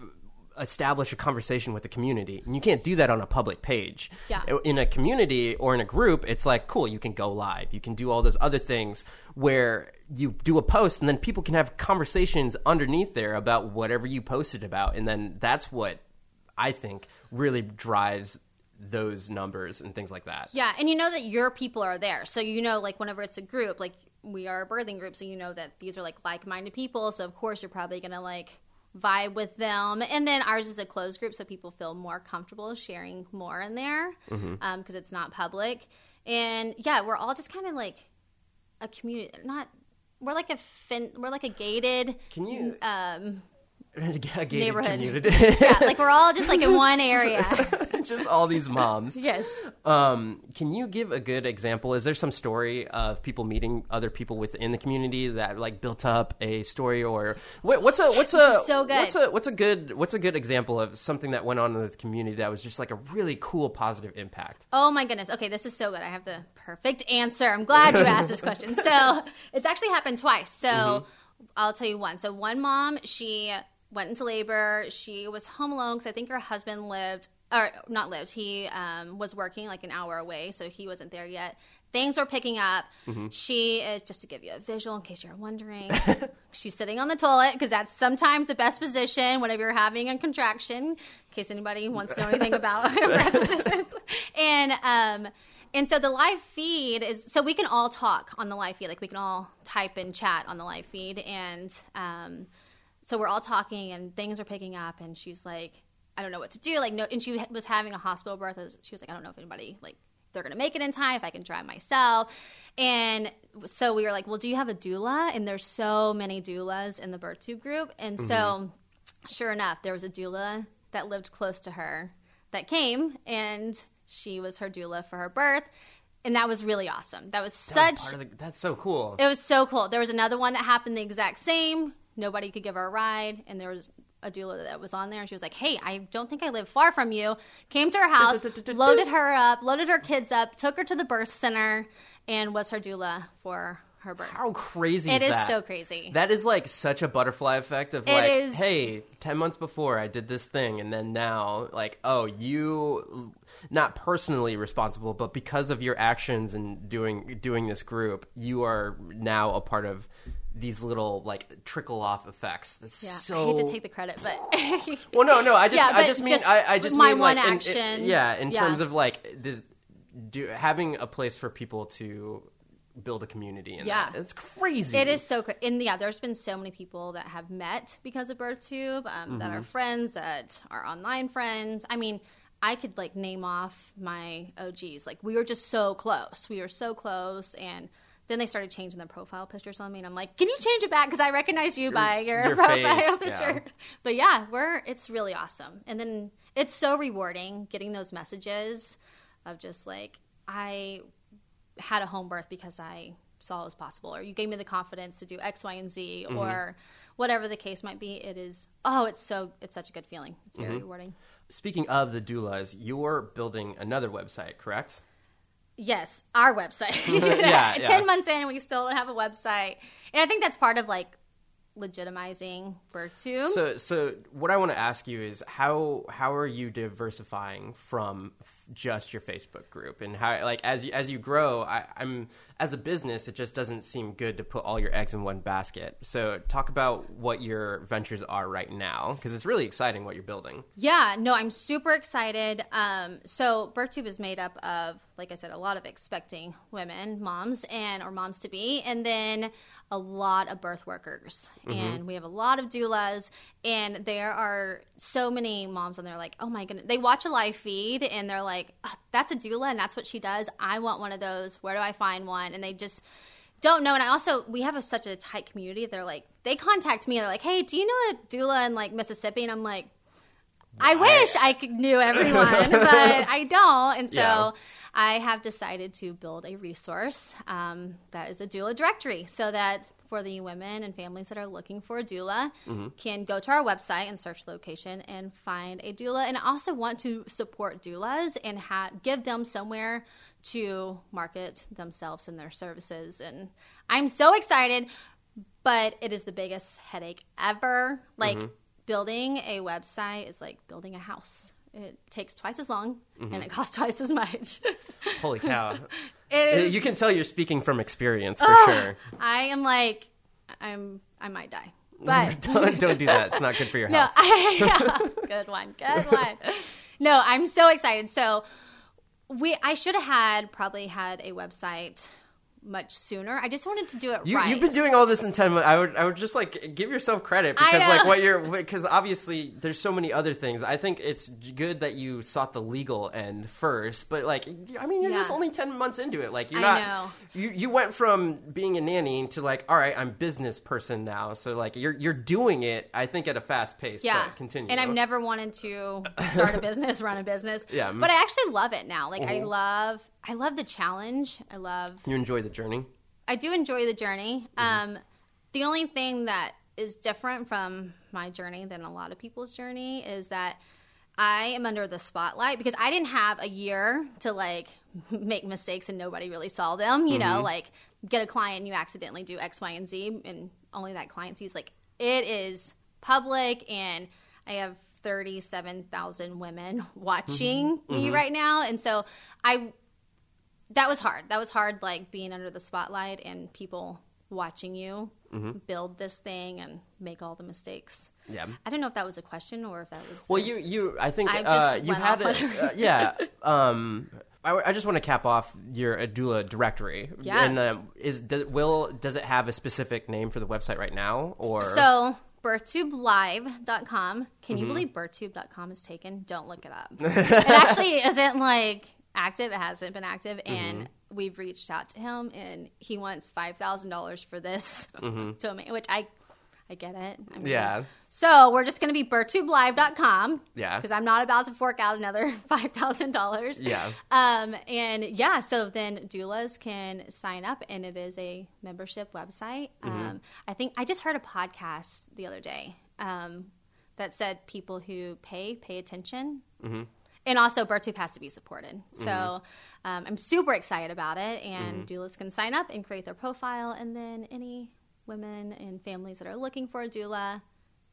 establish a conversation with the community and you can't do that on a public page Yeah. in a community or in a group it's like cool you can go live you can do all those other things where you do a post and then people can have conversations underneath there about whatever you posted about and then that's what i think really drives those numbers and things like that Yeah, and you know that your people are there. So you know, like, whenever it's a group, like, we are a birthing group, so you know that these are, like, like minded people. So, of course, you're probably going to, like, vibe with them. And then ours is a closed group, so people feel more comfortable sharing more in there because Mm-hmm. it's not public. And yeah, we're all just kind of like a community, not. We're like a fin- we're like a gated can you um, a gated neighborhood. yeah, like we're all just like in one area. just all these moms yes. Um, can you give a good example? Is there some story of people meeting other people within the community that like built up a story, or what, what's a what's a so good. what's a what's a good what's a good example of something that went on in the community that was just like a really cool positive impact? Oh my goodness. Okay, this is so good. I have the perfect answer. I'm glad you asked this question. So it's actually happened twice. So I'll tell you one. So one mom, she went into labor. She was home alone because I think her husband lived, or not lived. He um, was working like an hour away, so he wasn't there yet. Things were picking up. She is just to give you a visual in case you're wondering. she's sitting on the toilet because that's sometimes the best position whenever you're having a contraction. In case anybody wants to know anything about positions, and um, and so the live feed is so we can all talk on the live feed, like we can all type and chat on the live feed, and um, so we're all talking and things are picking up, and she's like, I don't know what to do, like no, and she was having a hospital birth. She was like, I don't know if anybody like they're gonna make it in time, if I can drive myself, and so we were like, well, do you have a doula? And there's so many doulas in the BirthTube group, and so mm-hmm. sure enough, there was a doula that lived close to her that came, and she was her doula for her birth, and that was really awesome. That was That was such. of the- that's so cool. it was so cool. There was another one that happened the exact same. Nobody could give her a ride, and there was a doula that was on there, and she was like, "Hey, I don't think I live far from you." Came to her house, loaded her up, loaded her kids up, took her to the birth center, and was her doula for her birth. How crazy It is is that? so crazy. That is like such a butterfly effect of It like, is. hey, ten months before I did this thing, and then now, like, oh, you not personally responsible, but because of your actions and doing doing this group, you are now a part of these little like trickle off effects. That's yeah, so. I hate to take the credit, but well, no, no. I just, Yeah, I just mean, just I, I just my mean one like, in- in- action. yeah, in Yeah. terms of like this, do having a place for people to build a community. In Yeah. that. it's crazy. It is so cra And yeah, there's been so many people that have met because of BirthTube, um, that Mm-hmm. are friends, that are online friends. I mean, I could like name off my OGs. Like we were just so close. We were so close, and then they started changing their profile pictures on me, and I'm like, "Can you change it back? Because I recognize you by your, your profile face, picture." yeah. But yeah, we're it's really awesome, and then it's so rewarding getting those messages of just like I had a home birth because I saw it was possible, or you gave me the confidence to do X, Y, and Z, Mm-hmm. or whatever the case might be. It is oh, it's so it's such a good feeling. It's Mm-hmm. very rewarding. Speaking of the doulas, you're building another website, correct? Yes, our website. Yeah, ten yeah. months in, we still don't have a website, and I think that's part of like legitimizing BirthTube. So, so what I want to ask you is how how are you diversifying from just your Facebook group and how like as you, as you grow, I, I'm as a business, it just doesn't seem good to put all your eggs in one basket. So, talk about what your ventures are right now because it's really exciting what you're building. Yeah, no, I'm super excited. Um, so BirthTube is made up of, like I said, a lot of expecting women, moms, and or moms to be, and then a lot of birth workers, and we have a lot of doulas, and there are so many moms and they're like, oh my goodness, they watch a live feed and they're like, "Ah, that's a doula and that's what she does. I want one of those. Where do I find one? And they just don't know. And I also we have a, such a tight community. They're like they contact me. and They're like, hey, do you know a doula in like Mississippi? And I'm like. I wish I knew everyone, but I don't. And so Yeah. I have decided to build a resource um, that is a doula directory so that for the women and families that are looking for a doula can go to our website and search location and find a doula. And I also want to support doulas and ha- give them somewhere to market themselves and their services. And I'm so excited, but it is the biggest headache ever. Like, building a website is like building a house. It takes twice as long Mm-hmm. and it costs twice as much. Holy cow! Is, you can tell you're speaking from experience for sure. I am like, I'm, I might die, but don't, don't do that. It's not good for your no, health. I, good one, good one. No, I'm so excited. So we, I should have had probably had a website much sooner. I just wanted to do it You, right. You've been doing all this in ten months. I would, I would just like give yourself credit because like what you're, because obviously there's so many other things. I think it's good that you sought the legal end first, but like, I mean, you're just only ten months into it. Like, you're I not, know. you, you went from being a nanny to like, all right, I'm business person now. So like, you're, you're doing it. I think at a fast pace. yeah, but continue. And I've never wanted to start a business, run a business. Yeah. Mm-hmm. but I actually love it now. Like I love, I love the challenge. I love You enjoy the journey. I do enjoy the journey. Mm-hmm. Um, the only thing that is different from my journey than a lot of people's journey is that I am under the spotlight because I didn't have a year to like make mistakes and nobody really saw them. You Mm-hmm. know, like get a client and you accidentally do X, Y, and Z, and only that client sees. Like it is public, and I have thirty-seven thousand women watching Mm-hmm. me right now, and so I that was hard. That was hard, like being under the spotlight and people watching you Mm-hmm. build this thing and make all the mistakes. Yeah. I don't know if that was a question or if that was. Well, you, you, I think I uh, you had off it. a- Uh, yeah. Um, I, I just want to cap off your Adula directory. Yeah. And um, is does, will does it have a specific name for the website right now, or so birthtubelive.com. Can Mm-hmm. you believe birthtube.com is taken? Don't look it up. it actually isn't like active. It hasn't been active, Mm-hmm. and we've reached out to him, and he wants five thousand dollars for this Mm-hmm. domain, which I. I get it. I mean, Yeah. So we're just going to be birthtubelive.com. Yeah. Because I'm not about to fork out another $5,000. Yeah. Um, and yeah, so then doulas can sign up, and it is a membership website. Mm-hmm. Um, I think I just heard a podcast the other day um, that said people who pay pay attention. Mm-hmm. And also, BirthTube has to be supported. So um, I'm super excited about it. And Mm-hmm. doulas can sign up and create their profile. And then any women and families that are looking for a doula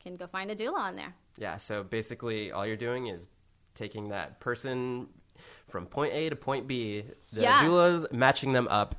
can go find a doula on there. yeah? So basically, all you're doing is taking that person from point A to point B. The Yeah. doulas matching them up.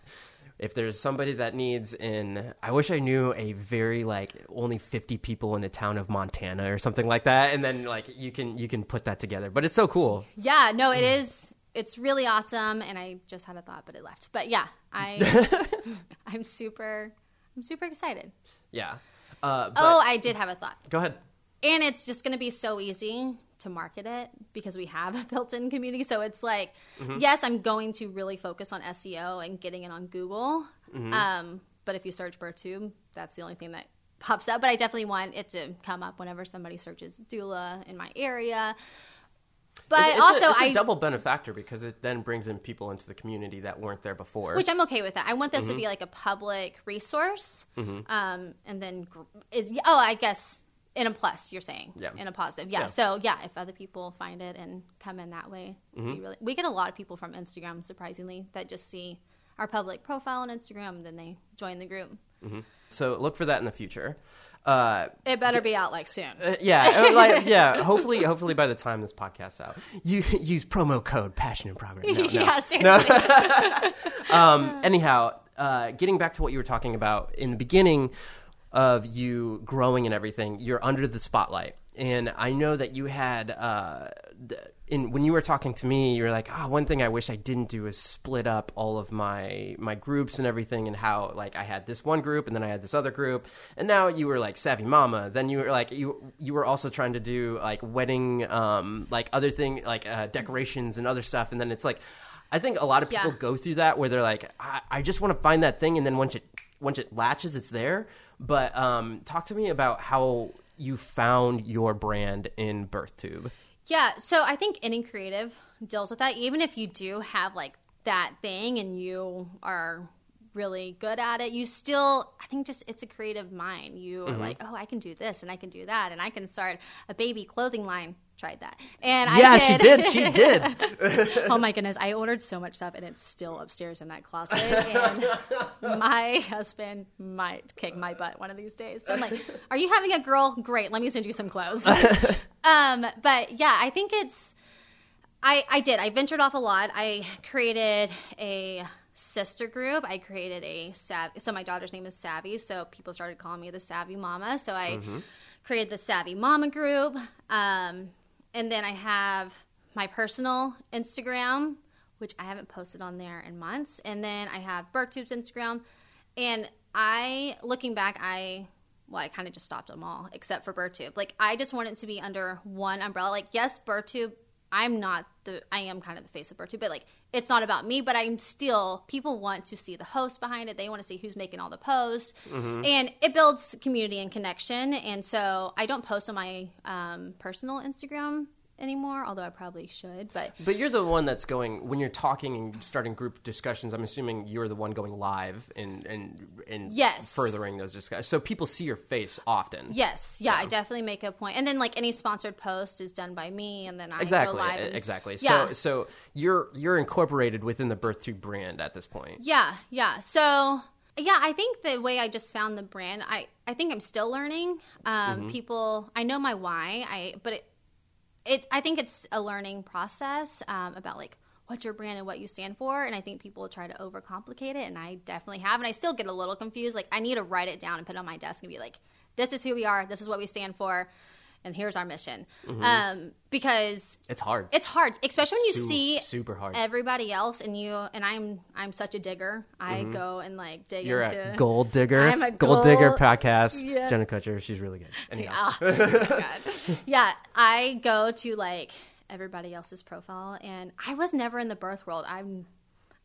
If there's somebody that needs in, I wish I knew a very like only 50 people in a town of Montana or something like that, and then like you can you can put that together. But it's so cool. Yeah, no, it is. It's really awesome, and I just had a thought, but it left. But yeah, I, I'm super, I'm super excited. Yeah. Uh, but oh, I did have a thought, go ahead. and it's just going to be so easy to market it because we have a built-in community. So it's like, Mm-hmm. yes, I'm going to really focus on SEO and getting it on Google. Mm-hmm. Um, but if you search BirthTube, that's the only thing that pops up. But I definitely want it to come up whenever somebody searches doula in my area. But It's- it's also, a, it's a I double benefactor because it then brings in people into the community that weren't there before. which I'm okay with that. I want this Mm-hmm. to be like a public resource, um, and then is oh, I guess in a plus. You're saying, Yeah. in a positive, yeah. Yeah. So yeah, if other people find it and come in that way, Mm-hmm. be really, we get a lot of people from Instagram, surprisingly, that just see our public profile on Instagram, and then they join the group. so look for that in the future. Uh, It better be out like soon. uh, yeah, uh, like, yeah. Hopefully, hopefully by the time this podcast's out, you use promo code Passion in Progress. No, no. yeah, seriously. Um, anyhow, uh, getting back to what you were talking about in the beginning of you growing and everything, you're under the spotlight, and I know that you had. Uh, in, when you were talking to me, you were like, "Oh, one thing I wish I didn't do is split up all of my my groups and everything, and how like I had this one group and then I had this other group, and now you were like savvy mama. Then you were like you you were also trying to do like wedding, um, like other thing like uh, decorations and other stuff, and then it's like I think a lot of people Yeah. go through that where they're like, I, I just want to find that thing, and then once it once it latches, it's there. But um, talk to me about how you found your brand in BirthTube. Yeah, so I think any creative deals with that. Even if you do have like that thing and you are really good at it. You still, I think, just it's a creative mind. You Mm-hmm. are like, oh, I can do this and I can do that, and I can start a baby clothing line. Tried that, and Yeah, I she did. did. She did. oh my goodness, I ordered so much stuff, and it's still upstairs in that closet. And my husband might kick my butt one of these days. So I'm like, "Are you having a girl? Great, let me send you some clothes." um, but yeah, I think it's. I, I did. I ventured off a lot. I created a sister group. I created a sav- so my daughter's name is Savvy, so people started calling me the Savvy Mama. So I created the Savvy Mama group. Um, and then I have my personal Instagram, which I haven't posted on there in months. And then I have BirthTube's Instagram. And I, looking back, I well, I kind of just stopped them all except for BirthTube. Like I just want it to be under one umbrella. Like yes, BirthTube. I'm not the. I am kind of the face of BirthTube, but like it's not about me. But I'm still. People want to see the host behind it. They want to see who's making all the posts, and it builds community and connection. And so I don't post on my um, personal Instagram anymore, although I probably should. But But you're the one that's going when you're talking and starting group discussions. I'm assuming you're the one going live and and and Yes. furthering those discussions. So people see your face often. Yes, yeah, I definitely make a point. And then like any sponsored post is done by me, and then I Exactly. go live. and- exactly. Yeah. So so you're you're incorporated within the BirthTube brand at this point. Yeah, yeah. So yeah, I think the way I just found the brand, I I think I'm still learning. Um, People, I know my why. I but it it I think it's a learning process um, about like what your brand and what you stand for. And I think people try to overcomplicate it, and I definitely have. And I still get a little confused. Like I need to write it down and put it on my desk and be like, this is who we are. This is what we stand for. And here's our mission. Um, because It's hard. it's hard, especially when you Su- see super hard. everybody else and you and I'm I'm such a digger. I go and like dig Mm-hmm. You're into a gold digger. I'm a Goal, Digger podcast. Yeah. Jenna Kutcher, she's really good. Anyhow. Ah, she's so good. yeah, I go to like everybody else's profile and I was never in the birth world. I'm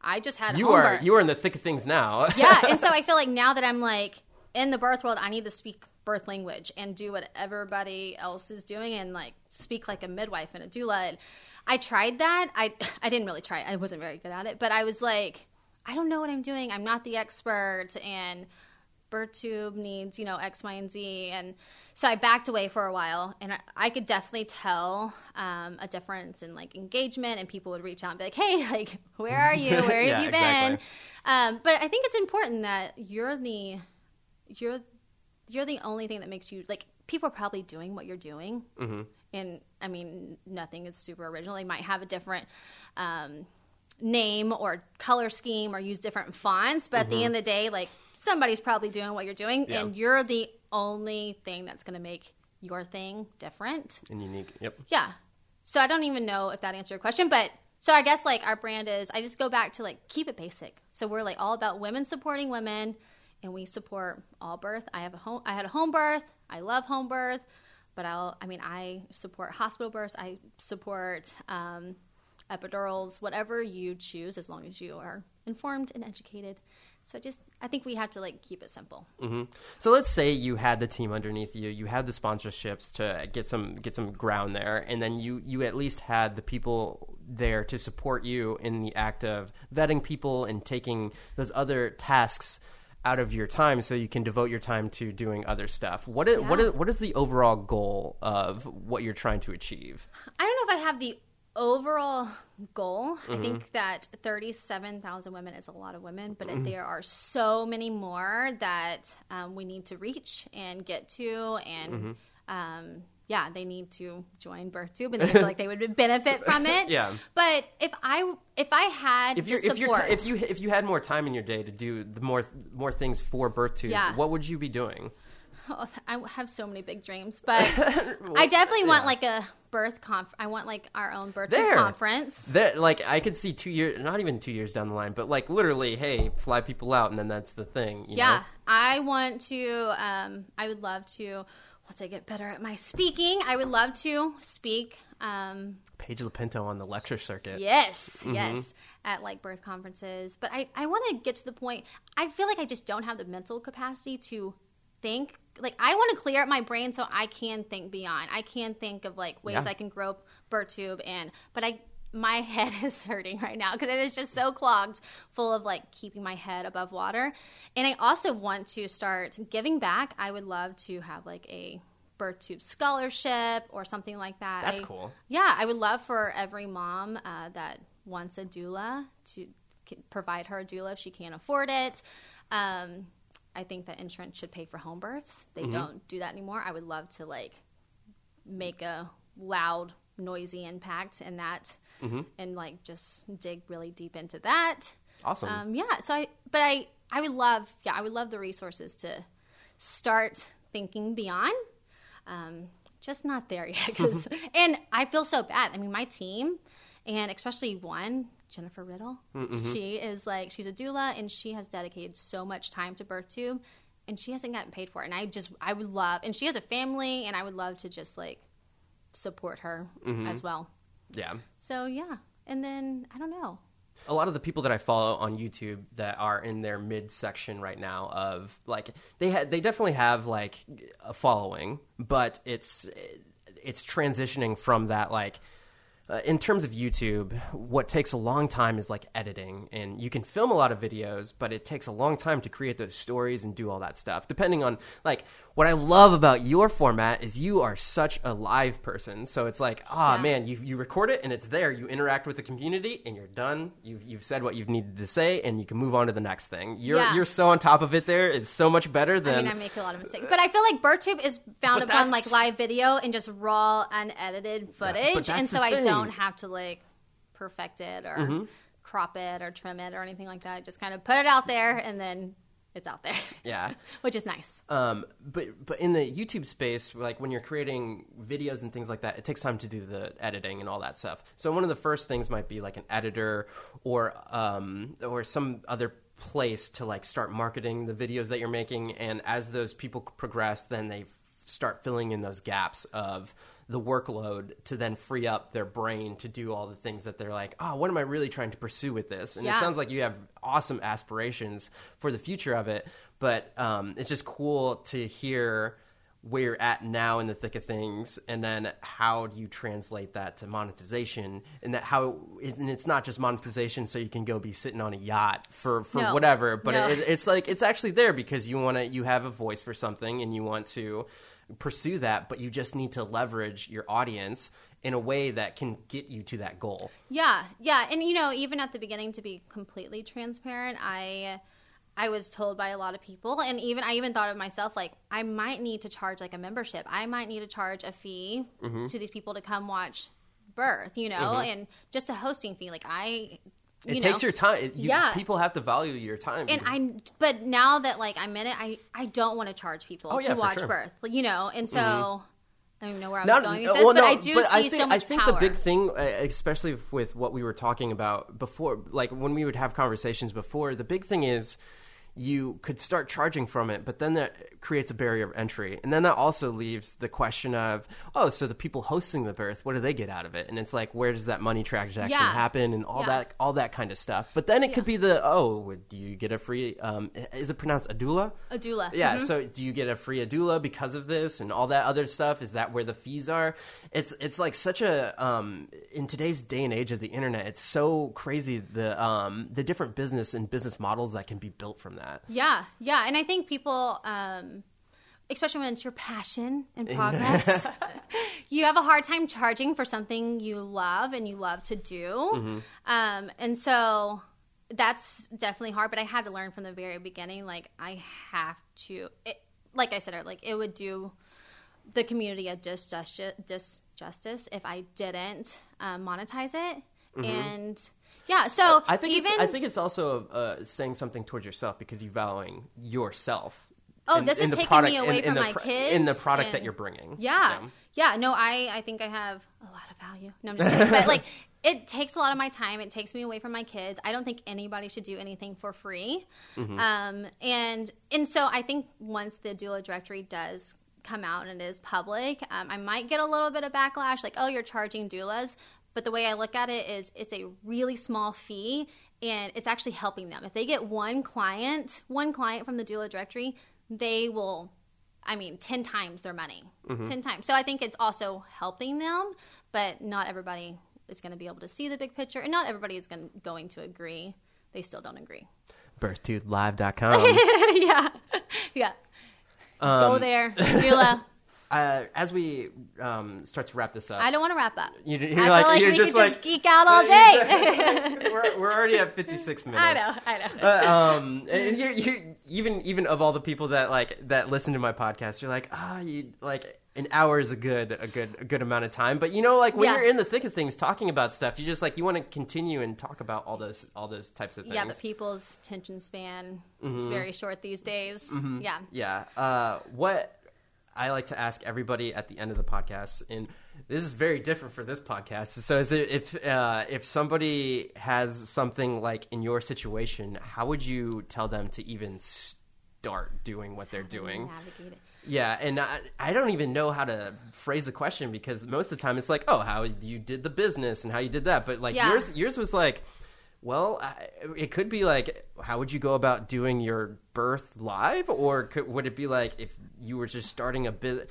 I just had You are birth. you are in the thick of things now. yeah, and so I feel like now that I'm like in the birth world, I need to speak birth language and do what everybody else is doing and like speak like a midwife and a doula. And I tried that. I I didn't really try. it. I wasn't very good at it, but I was like, I don't know what I'm doing. I'm not the expert, and BirthTube needs you know X, Y, and Z, and so I backed away for a while, and I, I could definitely tell um, a difference in like engagement, and people would reach out and be like, "Hey, like, where are you? Where have Yeah, you been?" exactly. Um, but I think it's important that you're the you're you're the only thing that makes you like people are probably doing what you're doing Mm-hmm. and i mean nothing is super original they might have a different um, name or color scheme or use different fonts but at the end of the day like somebody's probably doing what you're doing Mm-hmm. Yeah. and you're the only thing that's going to make your thing different and unique. Yep. yeah. So I don't even know if that answered your question, but so I guess like our brand is I just go back to like keep it basic. So we're like all about women supporting women and we support all birth. I have a home I had a home birth. I love home birth, but I'll I mean I support hospital births. I support um, epidurals, whatever you choose as long as you are informed and educated. So just I think we have to like keep it simple. So let's say you had the team underneath you, you had the sponsorships to get some get some ground there, and then you you at least had the people there to support you in the act of vetting people and taking those other tasks out of your time so you can devote your time to doing other stuff. What is, what Yeah. is what is the overall goal of what you're trying to achieve? I don't know if I have the overall goal. I Mm-hmm. think that 37,000 women is a lot of women, but Mm-hmm. there are so many more that um, we need to reach and get to. And Mm-hmm. um, yeah, they need to join BirthTube and they feel like they would benefit from it. Yeah. But if I if I had If you're if you're support, if you if you had more time in your day to do the more more things for BirthTube, Yeah. what would you be doing? Oh, I have so many big dreams, but I definitely want yeah. like a birth conf. I want like our own BirthTube There. conference. That like I could see two years, not even two years down the line, but like literally, hey, fly people out, and then that's the thing. You Yeah, know? I want to. Um, I would love to. Once I get better at my speaking, I would love to speak. Um, Paige Lapinto on the lecture circuit. yes, Mm-hmm. yes, at like birth conferences. But I, I want to get to the point. I feel like I just don't have the mental capacity to think. Like I want to clear up my brain so I can think beyond. I can think of like ways Yeah. I can grow BirthTube and. But I my head is hurting right now because it is just so clogged full of like keeping my head above water. And I also want to start giving back. I would love to have like a BirthTube scholarship or something like that. That's I- cool. Yeah, I would love for every mom uh, that wants a doula to provide her a doula if she can't afford it. Um, I think that insurance should pay for home births. They don't do that anymore. I would love to like make a loud, noisy impact and that, and like just dig really deep into that. Awesome. Um, yeah. So I, but I, I would love, yeah, I would love the resources to start thinking beyond. Um, just not there yet. 'cause- and I feel so bad. I mean, my team, and especially one, Jennifer Riddle, she is like, she's a doula and she has dedicated so much time to BirthTube and she hasn't gotten paid for it. And I just, I would love, and she has a family and I would love to just like support her as well. yeah. So yeah. And then I don't know. a lot of the people that I follow on YouTube that are in their mid section right now of like they ha- they definitely have like a following, but it's it's transitioning from that like uh, in terms of YouTube, what takes a long time is like editing, and you can film a lot of videos, but it takes a long time to create those stories and do all that stuff. Depending on like what I love about your format is you are such a live person, so it's like ah Yeah. man, you you record it and it's there. You interact with the community and you're done. You've you've said what you've needed to say, and you can move on to the next thing. You're Yeah. you're so on top of it. There, it's so much better than I mean, I make a lot of mistakes, but I feel like BirthTube is found upon like live video and just raw, unedited footage, that's and so I don't have to like perfect it or Mm-hmm. crop it or trim it or anything like that. I just kind of put it out there, and then it's out there. yeah. which is nice. Um, but but in the YouTube space, like when you're creating videos and things like that, it takes time to do the editing and all that stuff. So one of the first things might be like an editor or um, or some other place to like start marketing the videos that you're making. And as those people progress, then they f- start filling in those gaps of the workload to then free up their brain to do all the things that they're like, oh, what am I really trying to pursue with this? And it sounds like you have awesome aspirations for the future of it, but um, it's just cool to hear where you're at now in the thick of things, and then how do you translate that to monetization, and that how and it's not just monetization so you can go be sitting on a yacht for for No. whatever, but No. it, it's like it's actually there because you want to you have a voice for something and you want to pursue that, but you just need to leverage your audience in a way that can get you to that goal. Yeah, yeah, and you know, even at the beginning, to be completely transparent, I I was told by a lot of people, and even I even thought of myself like I might need to charge like a membership. I might need to charge a fee Mm-hmm. to these people to come watch birth, you know, and just a hosting fee. Like I, It you takes know, your time. It- You, Yeah. people have to value your time. and I, but now that like I'm in it, I I don't want to charge people Oh, yeah, to watch sure. Mm-hmm. birth, you know, and so. I don't even know where I was Not- going with uh, this, well, but no, I do but see I think, so much I think power. the big thing, uh, especially with what we were talking about before, like when we would have conversations before, the big thing is you could start charging from it, but then that creates a barrier of entry. And then that also leaves the question of, oh, so the people hosting the birth, what do they get out of it? And it's like, where does that money transaction Yeah. happen and all Yeah. that, all that kind of stuff. But then it could be the, oh, do you get a free, um, is it pronounced adula? a doula. Yeah. Mhm. So, do you get a free doula because of this and all that other stuff? Is that where the fees are? It's it's like such a um, in today's day and age of the internet. It's so crazy the um, the different business and business models that can be built from that. Yeah, yeah, and I think people, um, especially when it's your passion and progress, you have a hard time charging for something you love and you love to do, Mm-hmm. um, and so that's definitely hard. But I had to learn from the very beginning, like I have to, it, like I said, earlier, like it would do the community a disjustice, disjustice if I didn't um, monetize it, and yeah, so Mm-hmm. I think even it's, I think it's also uh, saying something towards yourself because you're valuing yourself. Oh, in- this in is taking product- me away in- from the my pro- kids in the product that you're bringing. Yeah. yeah. no, I, I think I have a lot of value. No, I'm just kidding. but like, it takes a lot of my time. It takes me away from my kids. I don't think anybody should do anything for free. Mm-hmm. Um, and and so I think once the doula directory does come out and it is public, um, I might get a little bit of backlash, like, oh, you're charging doulas. But the way I look at it is, it's a really small fee, and it's actually helping them. If they get one client, one client from the doula directory, they will I mean, 10 times their money. 10 times. So I think it's also helping them, but not everybody is going to be able to see the big picture, and not everybody is going going to agree. They still don't agree. birthtubelive.com. yeah, yeah. Um, Go there, Jula. Uh, as we um, start to wrap this up, I don't want to wrap up. you, I you're feel like, like you're we just could like just geek out all day. we're, we're already at 56 minutes. I know, I know. But, um, and you're, you're, even even of all the people that like that listen to my podcast, you're like, ah, you like an hour is a good a good a good amount of time. But you know, like when Yeah. you're in the thick of things, talking about stuff, you just like you want to continue and talk about all those all those types of things. yeah, but people's attention span Mm-hmm. is very short these days. Yeah. Yeah. Uh, what I like to ask everybody at the end of the podcast, and this is very different for this podcast. So, is it, if uh, if somebody has something like in your situation, how would you tell them to even start doing what they're doing? Yeah, and I, I don't even know how to phrase the question because most of the time it's like, oh, how you did the business and how you did that, but like Yeah. yours, yours was like, well, I, it could be like, how would you go about doing your birth live, or could, would it be like if you were just starting a business?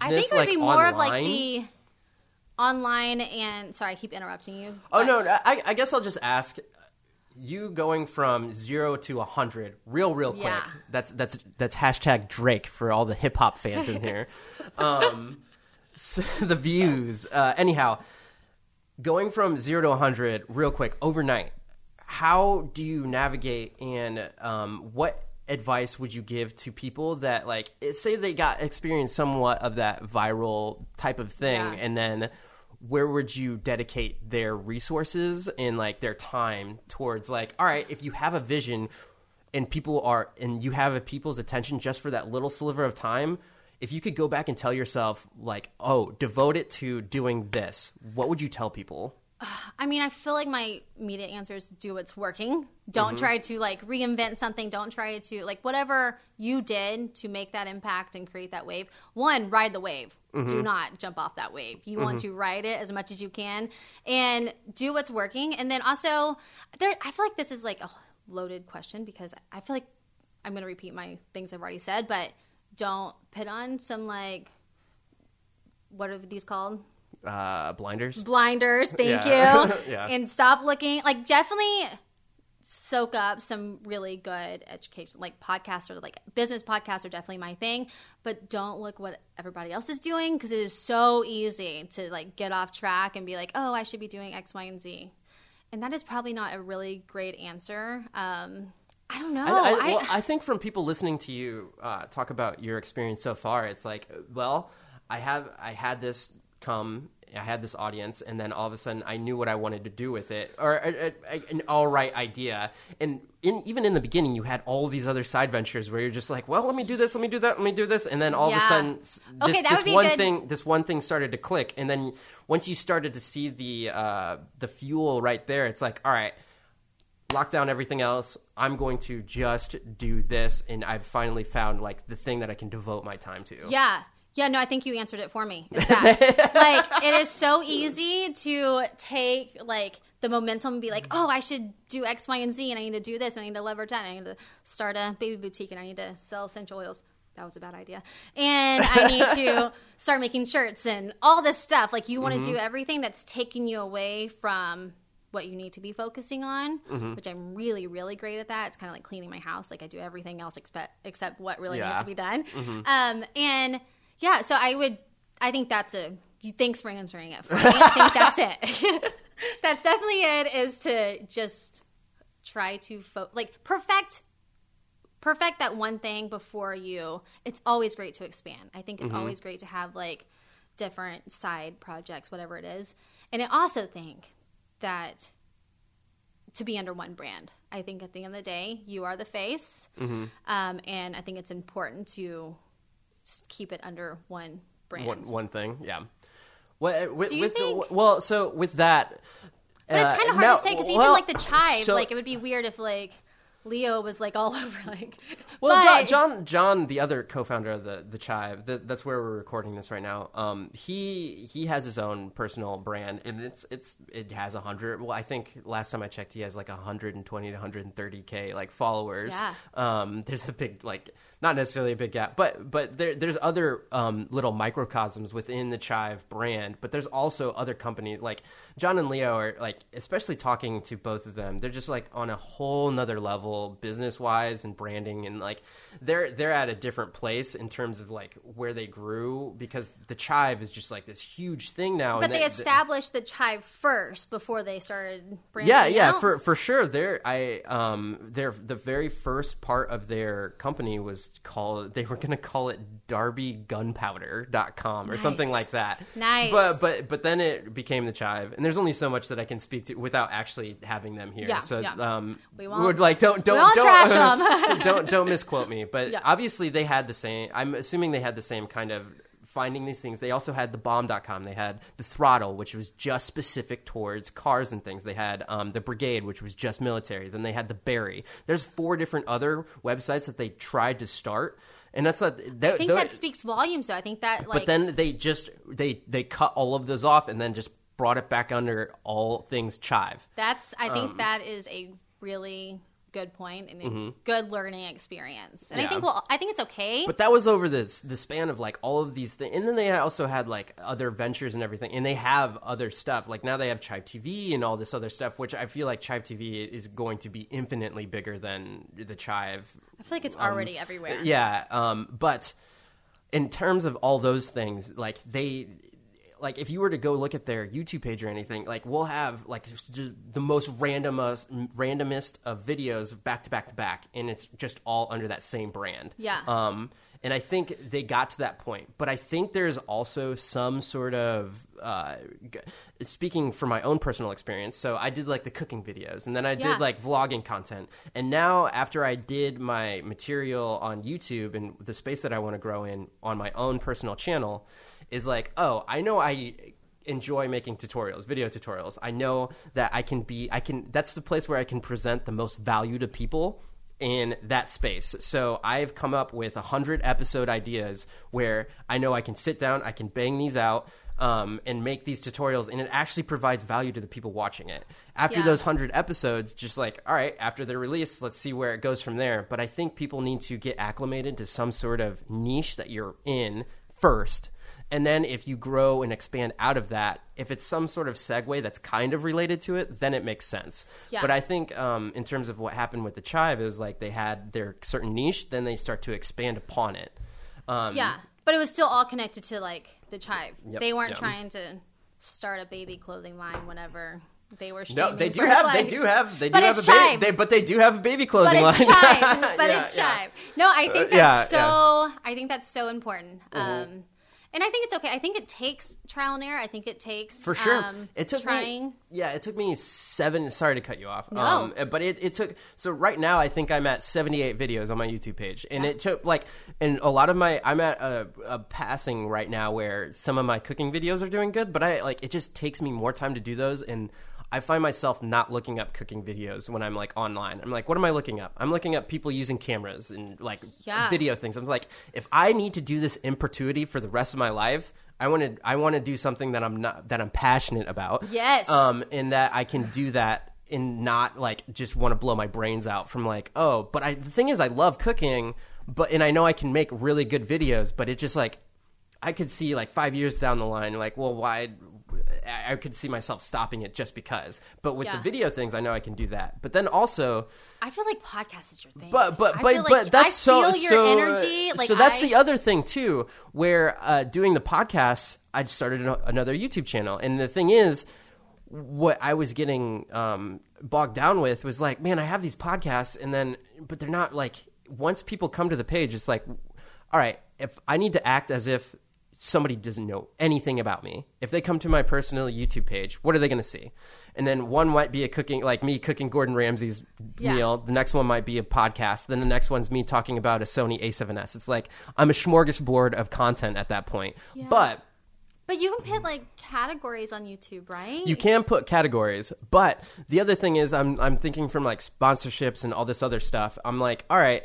I think it would like be more of like the online and sorry, I keep interrupting you. Oh but- no, I, I guess I'll just ask you going from zero to a hundred, real, real quick. Yeah. That's that's that's hashtag Drake for all the hip hop fans in here. um, so the views. Uh, anyhow, going from zero to a hundred, real quick, overnight. How do you navigate, and um, what advice would you give to people that like eh, say they got experienced somewhat of that viral type of thing, Yeah. and then where would you dedicate their resources and like their time towards like all right if you have a vision and people are and you have a people's attention just for that little sliver of time if you could go back and tell yourself like oh devote it to doing this what would you tell people I mean, I feel like my immediate answer is do what's working. Don't Mm-hmm. try to like reinvent something. Don't try to like whatever you did to make that impact and create that wave. One, ride the wave. Mm-hmm. Do not jump off that wave. You want to ride it as much as you can and do what's working. And then also, there. I feel like this is like a loaded question because I feel like I'm going to repeat my things I've already said, but don't put on some like what are these called? Uh blinders. Blinders thank Yeah. you. Yeah. and stop looking like definitely soak up some really good education like podcasts or like business podcasts are definitely my thing but don't look what everybody else is doing because it is so easy to like get off track and be like oh i should be doing x y and z. And that is probably not a really great answer. Um i don't know. I, I, I- well, I think from people listening to you uh, talk about your experience so far, it's like, well, I have I had this come, I had this audience, and then all of a sudden I knew what I wanted to do with it, or a, a, an all right idea. And in, even in the beginning, you had all these other side ventures where you're just like, well, let me do this, let me do that, let me do this, and then all of a sudden, this, Okay, this one good. thing, this one thing started to click, and then once you started to see the uh, the fuel right there, it's like, all right lock down everything else. I'm going to just do this, and I've finally found like the thing that I can devote my time to. Yeah. Yeah, no, I think you answered it for me. It's that. like, it is so easy to take, like, the momentum and be like, oh, I should do X, Y, and Z, and I need to do this, and I need to leverage that, and I need to start a baby boutique, and I need to sell essential oils. That was a bad idea. And I need to start making shirts and all this stuff. Like, you want to mm-hmm. do everything that's taking you away from what you need to be focusing on, mm-hmm. which I'm really, really great at that. It's kind of like cleaning my house. Like I do everything else except except what really Yeah. needs to be done. Mm-hmm. Um, and yeah, so I would. I think that's a. Thanks for answering it. For me. I think that's it. that's definitely it. Is to just try to fo- like perfect perfect that one thing before you it's always great to expand i think it's always great to have like different side projects whatever it is and i also think that to be under one brand i think at the end of the day you are the face um, and i think it's important to keep it under one brand One one thing, yeah. What with, Do you with the- well, so with that, but it's uh, kind of hard now- to say because well, even like the chive so- like it would be weird if like Leo was like all over like. Well, but- John, John, John, the other co-founder of the the Chive, the, that's where we're recording this right now. Um, he he has his own personal brand, and it's it's it has a hundred. Well, I think last time I checked, he has like hundred and twenty to hundred and thirty k like followers. Yeah. Um, there's a big like not necessarily a big gap, but but there there's other um little microcosms within the Chive brand, but there's also other companies like John and Leo are like especially talking to both of them. They're just like on a whole nother level business wise and branding and like they're they're at a different place in terms of like where they grew because the Chive is just like this huge thing now. But and they established the chive first before they started branching yeah, yeah, out. for for sure. They're I um they're the very first part of their company was called they were gonna call it DarbyGunpowder.com or something like that. Nice. But but but then it became the Chive, and there's only so much that I can speak to without actually having them here. Yeah, so yeah. um We would like don't don't don't don't don't misquote me. But Yeah. obviously they had the same. I'm assuming they had the same kind of finding these things. They also had the bomb.com. They had the throttle, which was just specific towards cars and things. They had um, the brigade, which was just military. Then they had the Barry. There's four different other websites that they tried to start. And that's a, that, I think that speaks volumes. Though I think that like but then they just they they cut all of those off and then just brought it back under all things chive. that's I think Um, that is a really good point and a good learning experience. And I Mm-hmm. Think well, I think it's okay. But that was over the the span of like all of these things, and then they also had like other ventures and everything, and they have other stuff. Like now they have Chive TV and all this other stuff, which I feel like Chive TV is going to be infinitely bigger than the Chive. I feel like it's already everywhere. um, Yeah, um, but in terms of all those things, like they. Like if you were to go look at their YouTube page or anything, like we'll have like just the most randomest, randomest of videos back to back to back, and it's just all under that same brand. Yeah. Um, and I think they got to that point, but I think there's also some sort of uh, speaking from my own personal experience. So I did like the cooking videos, and then I did like vlogging content, and now after I did my material on YouTube and the space that I want to grow in on my own personal channel, is like, oh, I know I enjoy making tutorials, video tutorials. I know that I can be, I can. That's the place where I can present the most value to people in that space. So I've come up with a hundred episode ideas where I know I can sit down, I can bang these out. Um, and make these tutorials, and it actually provides value to the people watching it. After Yeah. those hundred episodes, just like all right, after they're released, let's see where it goes from there. But I think people need to get acclimated to some sort of niche that you're in first, and then if you grow and expand out of that, if it's some sort of segue that's kind of related to it, then it makes sense. Yeah. But I think um, in terms of what happened with the Chive, it was like they had their certain niche, then they start to expand upon it. Um, Yeah, but it was still all connected to like the chive. Yep, They weren't yep. trying to start a baby clothing line whenever they were. No, they do have. like- they do have. They do have a baby. Chive. They, but they do have a baby clothing But it's line. chive. But Yeah, it's yeah. chive. No, I think Uh, that's yeah, so. yeah. Mm-hmm. I think that's so important. Um, and I think it's okay. I think it takes trial and error. I think it takes For sure, Um, it took trying. me. Yeah, it took me seven. Sorry to cut you off. No. Um, but it, it took. So right now, I think I'm at 78 videos on my YouTube page, and it took like, and a lot of my. I'm at a, a passing right now where some of my cooking videos are doing good, but I like it just takes me more time to do those, and I find myself not looking up cooking videos when I'm like online. I'm like, what am I looking up? I'm looking up people using cameras and like Yeah. video things. I'm like, if I need to do this in perpetuity for the rest of my life, I want to I want to do something that I'm not that I'm passionate about. Yes. Um, and that I can do that and not like just want to blow my brains out from like, oh, but I the thing is I love cooking, but and I know I can make really good videos, but it just like I could see like five years down the line, like, well, why? I I could see myself stopping it just because. But with the video things, I know I can do that. But then also, I feel like podcast is your thing. but but but but that's so your so energy. Like so that's I- the other thing too where uh, doing the podcast i started another youtube channel and the thing is what i was getting um, bogged down with was like man i have these podcasts and then but they're not like once people come to the page it's like all right if i need to act as if somebody doesn't know anything about me if they come to my personal youtube page what are they going to see and then one might be a cooking like me cooking gordon ramsay's Yeah. meal the next one might be a podcast. Then the next one's me talking about a Sony A7S. It's like I'm a smorgasbord of content at that point. But But you can put like categories on YouTube, right? You can put categories, but the other thing is, I'm I'm thinking from like sponsorships and all this other stuff. I'm like, all right,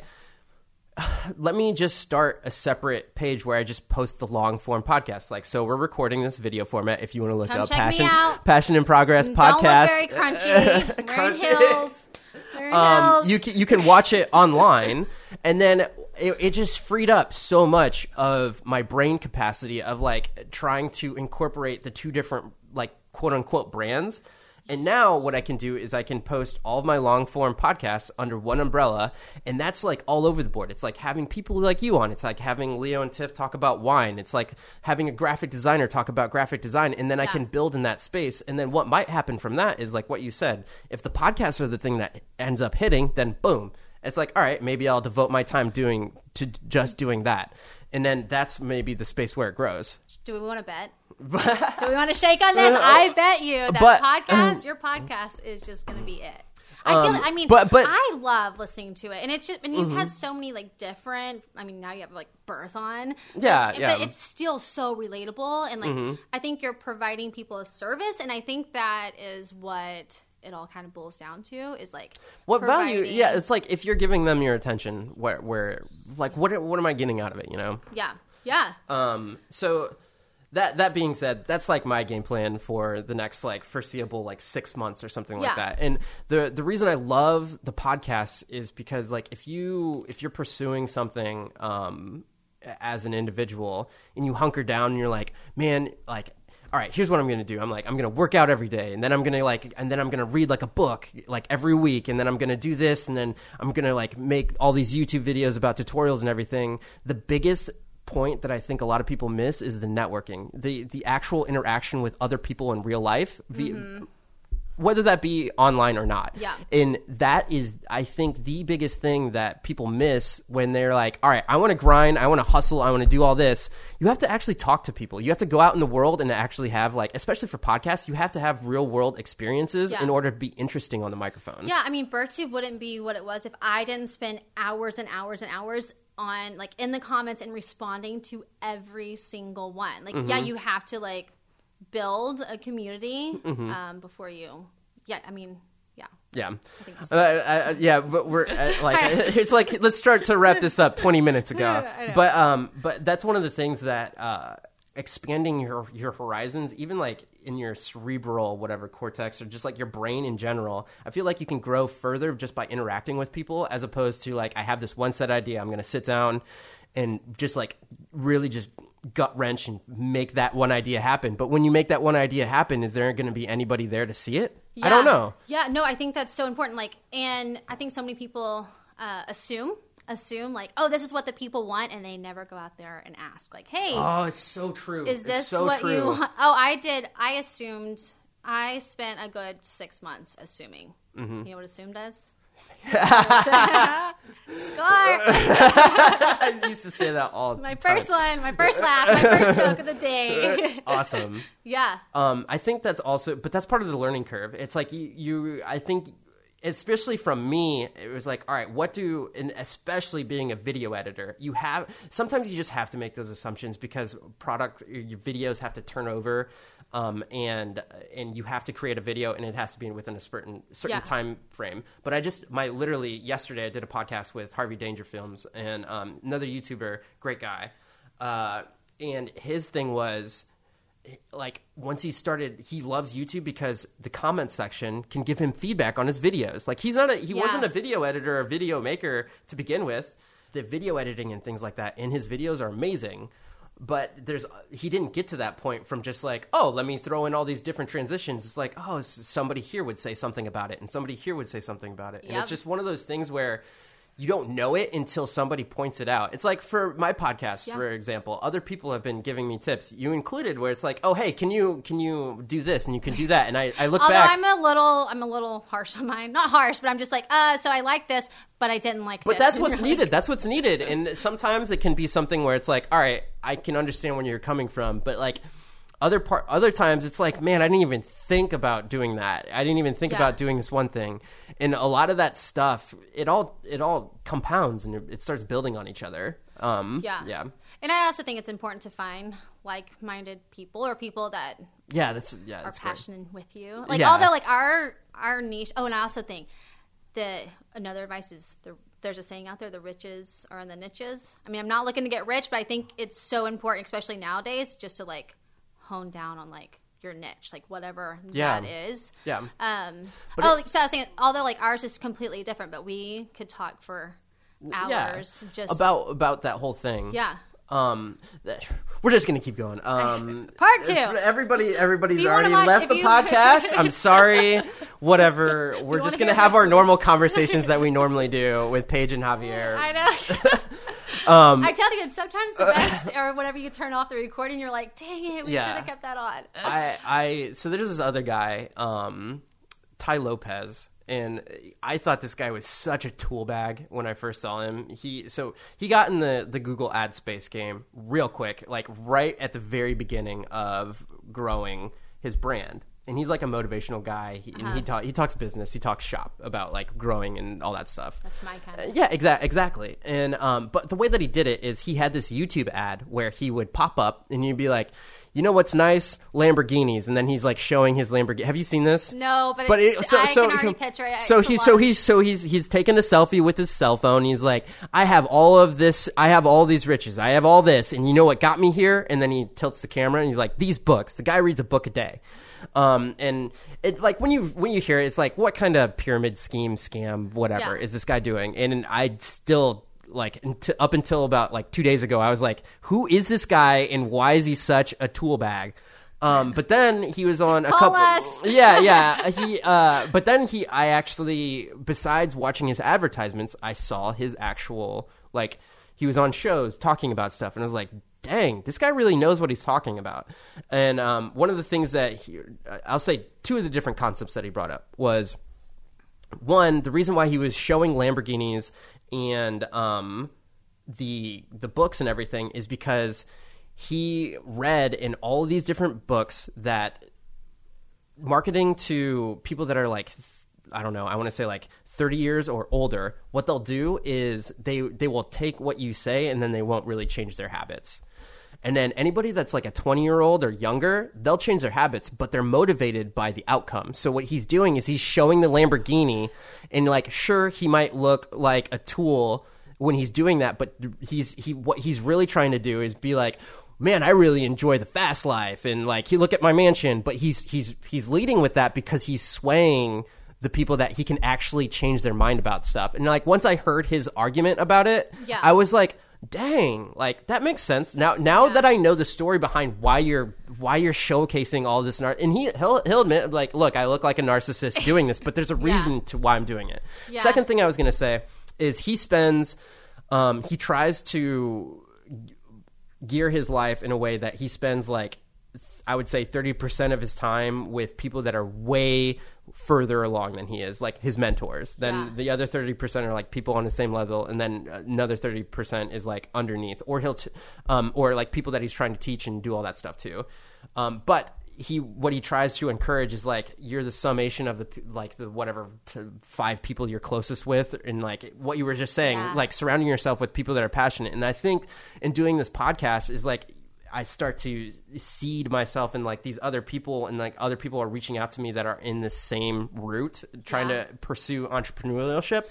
let me just start a separate page where I just post the long form podcast. Like, so we're recording this video format. If you want to look Come up passion, passion in progress Don't podcast, very crunchy. Crunchy. Wearing um, you can, you can watch it online, and then it, it just freed up so much of my brain capacity of like trying to incorporate the two different like quote unquote brands. And now what I can do is I can post all of my long form podcasts under one umbrella, and that's like all over the board. It's like having people like you on. It's like having Leo and Tiff talk about wine. It's like having a graphic designer talk about graphic design, and then I can build in that space. And then what might happen from that is like what you said. If the podcasts are the thing that ends up hitting, then boom. It's like, all right, maybe I'll devote my time doing to just doing that. And then that's maybe the space where it grows. Do we want to bet? Do we want to shake on this? I bet you that But- podcast, your podcast, is just going to be it. I feel. Um, I mean, but- but- I love listening to it, and it's just. And you've had so many like different. I mean, now you have like birth on. Yeah, but, yeah. But it's still so relatable, and like Mm-hmm. I think you're providing people a service, and I think that is what it all kind of boils down to is like What value? Yeah, it's like if you're giving them your attention, where, where, like, what, what am I getting out of it? You know. yeah, yeah. Um. So that that being said, that's like my game plan for the next like foreseeable like six months or something like that. And the the reason I love the podcast is because like if you if you're pursuing something um as an individual and you hunker down and you're like, man, like. All right, here's what I'm gonna do. I'm like, I'm gonna work out every day, and then I'm gonna like, and then I'm gonna read like a book like every week, and then I'm gonna do this, and then I'm gonna like make all these YouTube videos about tutorials and everything. The biggest point that I think a lot of people miss is the networking, the the actual interaction with other people in real life, via, mm-hmm. whether that be online or not. Yeah. And that is, I think, the biggest thing that people miss when they're like, all right, I want to grind, I want to hustle, I want to do all this. You have to actually talk to people. You have to go out in the world and actually have, like, especially for podcasts, you have to have real world experiences Yeah. in order to be interesting on the microphone. Yeah, I mean, BirthTube wouldn't be what it was if I didn't spend hours and hours and hours on like in the comments and responding to every single one. Like, yeah, you have to like build a community um, before you. Yeah, I mean, yeah. Yeah, think uh, uh, yeah, but we're uh, like it's like let's start to wrap this up twenty minutes ago. But um, but that's one of the things that uh, expanding your your horizons, even like in your cerebral whatever cortex or just like your brain in general, I feel like you can grow further just by interacting with people as opposed to like I have this one set idea, I'm going to sit down and just like really just gut wrench and make that one idea happen. But when you make that one idea happen, is there going to be anybody there to see it? I don't know. Yeah, no, I think that's so important. Like, and I think so many people uh, assume assume like, oh, this is what the people want, and they never go out there and ask, like, hey, Oh, it's so true. is this so what true. you? want? Oh, I did. I assumed. I spent a good six months assuming. Mm-hmm. You know what assume does? Score. I used to say that all My the time. first one, my first laugh, my first joke of the day. Awesome. yeah. Um, I think that's also, but that's part of the learning curve. It's like you, you I think, especially from me, it was like, all right, what do, and especially being a video editor, you have sometimes you just have to make those assumptions because products, your videos have to turn over. Um, and and you have to create a video, and it has to be within a certain certain Yeah. time frame. But I just my literally yesterday I did a podcast with Harvey Danger Films and um, another YouTuber, great guy, uh, and his thing was like once he started he loves youtube because the comment section can give him feedback on his videos. Like he's not a he Yeah. wasn't a video editor or video maker to begin with. The video editing and things like that in his videos are amazing but there's he didn't get to that point from just like oh let me throw in all these different transitions. It's like oh somebody here would say something about it and somebody here would say something about it. And it's just one of those things where you don't know it until somebody points it out. It's like for my podcast, Yeah. for example, other people have been giving me tips, you included, where it's like, oh, hey, can you can you do this and you can do that, and I, I look Although back. I'm a little, I'm a little harsh on mine. Not harsh, but I'm just like, uh, so I like this, but I didn't like but this. that's what's you're like, needed. That's what's needed. And sometimes it can be something where it's like, all right, I can understand where you're coming from, but like other part, other times it's like, man, I didn't even think about doing that. I didn't even think Yeah. about doing this one thing. And a lot of that stuff, it all it all compounds and it starts building on each other. Um, Yeah. yeah, And I also think it's important to find like-minded people or people that yeah. That's yeah. are That's great. passionate with you. Like Yeah. although like our our niche. Oh, and I also think the another advice is the there's a saying out there: the riches are in the niches. I mean, I'm not looking to get rich, but I think it's so important, especially nowadays, just to like hone down on like your niche, like whatever Yeah. that is. Yeah. Um. But oh, it- so I was saying, although like ours is completely different, but we could talk for hours. Just about about that whole thing. yeah. Um, we're just gonna keep going. Um, Part two. Everybody, everybody's already watch- left the you- podcast. I'm sorry. Whatever. We're just gonna have our normal conversations that we normally do with Paige and Javier. I know. Um, I tell you, sometimes the best, or whenever you turn off the recording, you're like, "Dang it, we Yeah. should have kept that on." I, I so there's this other guy, um, Tai Lopez, and I thought this guy was such a tool bag when I first saw him. He so he got in the the Google ad space game real quick, like right at the very beginning of growing his brand. And he's like a motivational guy. He, and he, talk, he talks business. He talks shop about like growing and all that stuff. That's my kind of. Yeah, exactly, exactly. And um, but the way that he did it is he had this YouTube ad where he would pop up and you'd be like, you know what's nice, Lamborghinis, and then he's like showing his Lamborghini. Have you seen this? No, but, But it's, it, so, I so, can already picture it. so he's so he's so he's he's taking a selfie with his cell phone. He's like, I have all of this. I have all these riches. I have all this, and you know what got me here? And then he tilts the camera and he's like, these books. The guy reads a book a day. Um, and it like when you when you hear it, it's like, what kind of pyramid scheme, scam, whatever Yeah. is this guy doing? And I still like unt- up until about like two days ago, I was like, who is this guy and why is he such a tool bag? Um, but then he was on a Call couple. us. Yeah, yeah. He, uh, but then he, I actually, besides watching his advertisements, I saw his actual like he was on shows talking about stuff, and I was like, dang, this guy really knows what he's talking about. And um, one of the things that he, I'll say, two of the different concepts that he brought up was one, the reason why he was showing Lamborghinis and um, the the books and everything is because he read in all of these different books that marketing to people that are like I don't know, I want to say like 30 years or older, what they'll do is they they will take what you say and then they won't really change their habits. And then anybody that's like a 20 year old or younger, they'll change their habits, but they're motivated by the outcome. So what he's doing is he's showing the Lamborghini and like sure he might look like a tool when he's doing that, but he's he what he's really trying to do is be like man, I really enjoy the fast life and like he look at my mansion, but he's he's he's leading with that because he's swaying the people that he can actually change their mind about stuff. And like once I heard his argument about it, Yeah. I was like, dang, like that makes sense. Now now that I know the story behind why you're why you're showcasing all this nar- and he he'll he'll admit like, look, I look like a narcissist doing this, but there's a reason to why I'm doing it. Yeah. Second thing I was going to say is he spends um he tries to gear his life in a way that he spends like th- I would say 30% of his time with people that are way further along than he is, like his mentors. Then Yeah. the other 30% are like people on the same level and then another 30% is like underneath or he'll t- um or like people that he's trying to teach and do all that stuff too. Um but he what he tries to encourage is like you're the summation of the like the whatever to five people you're closest with and like what you were just saying Yeah. like surrounding yourself with people that are passionate and i think in doing this podcast is like i start to seed myself in like these other people and like other people are reaching out to me that are in the same route trying Yeah. to pursue entrepreneurship.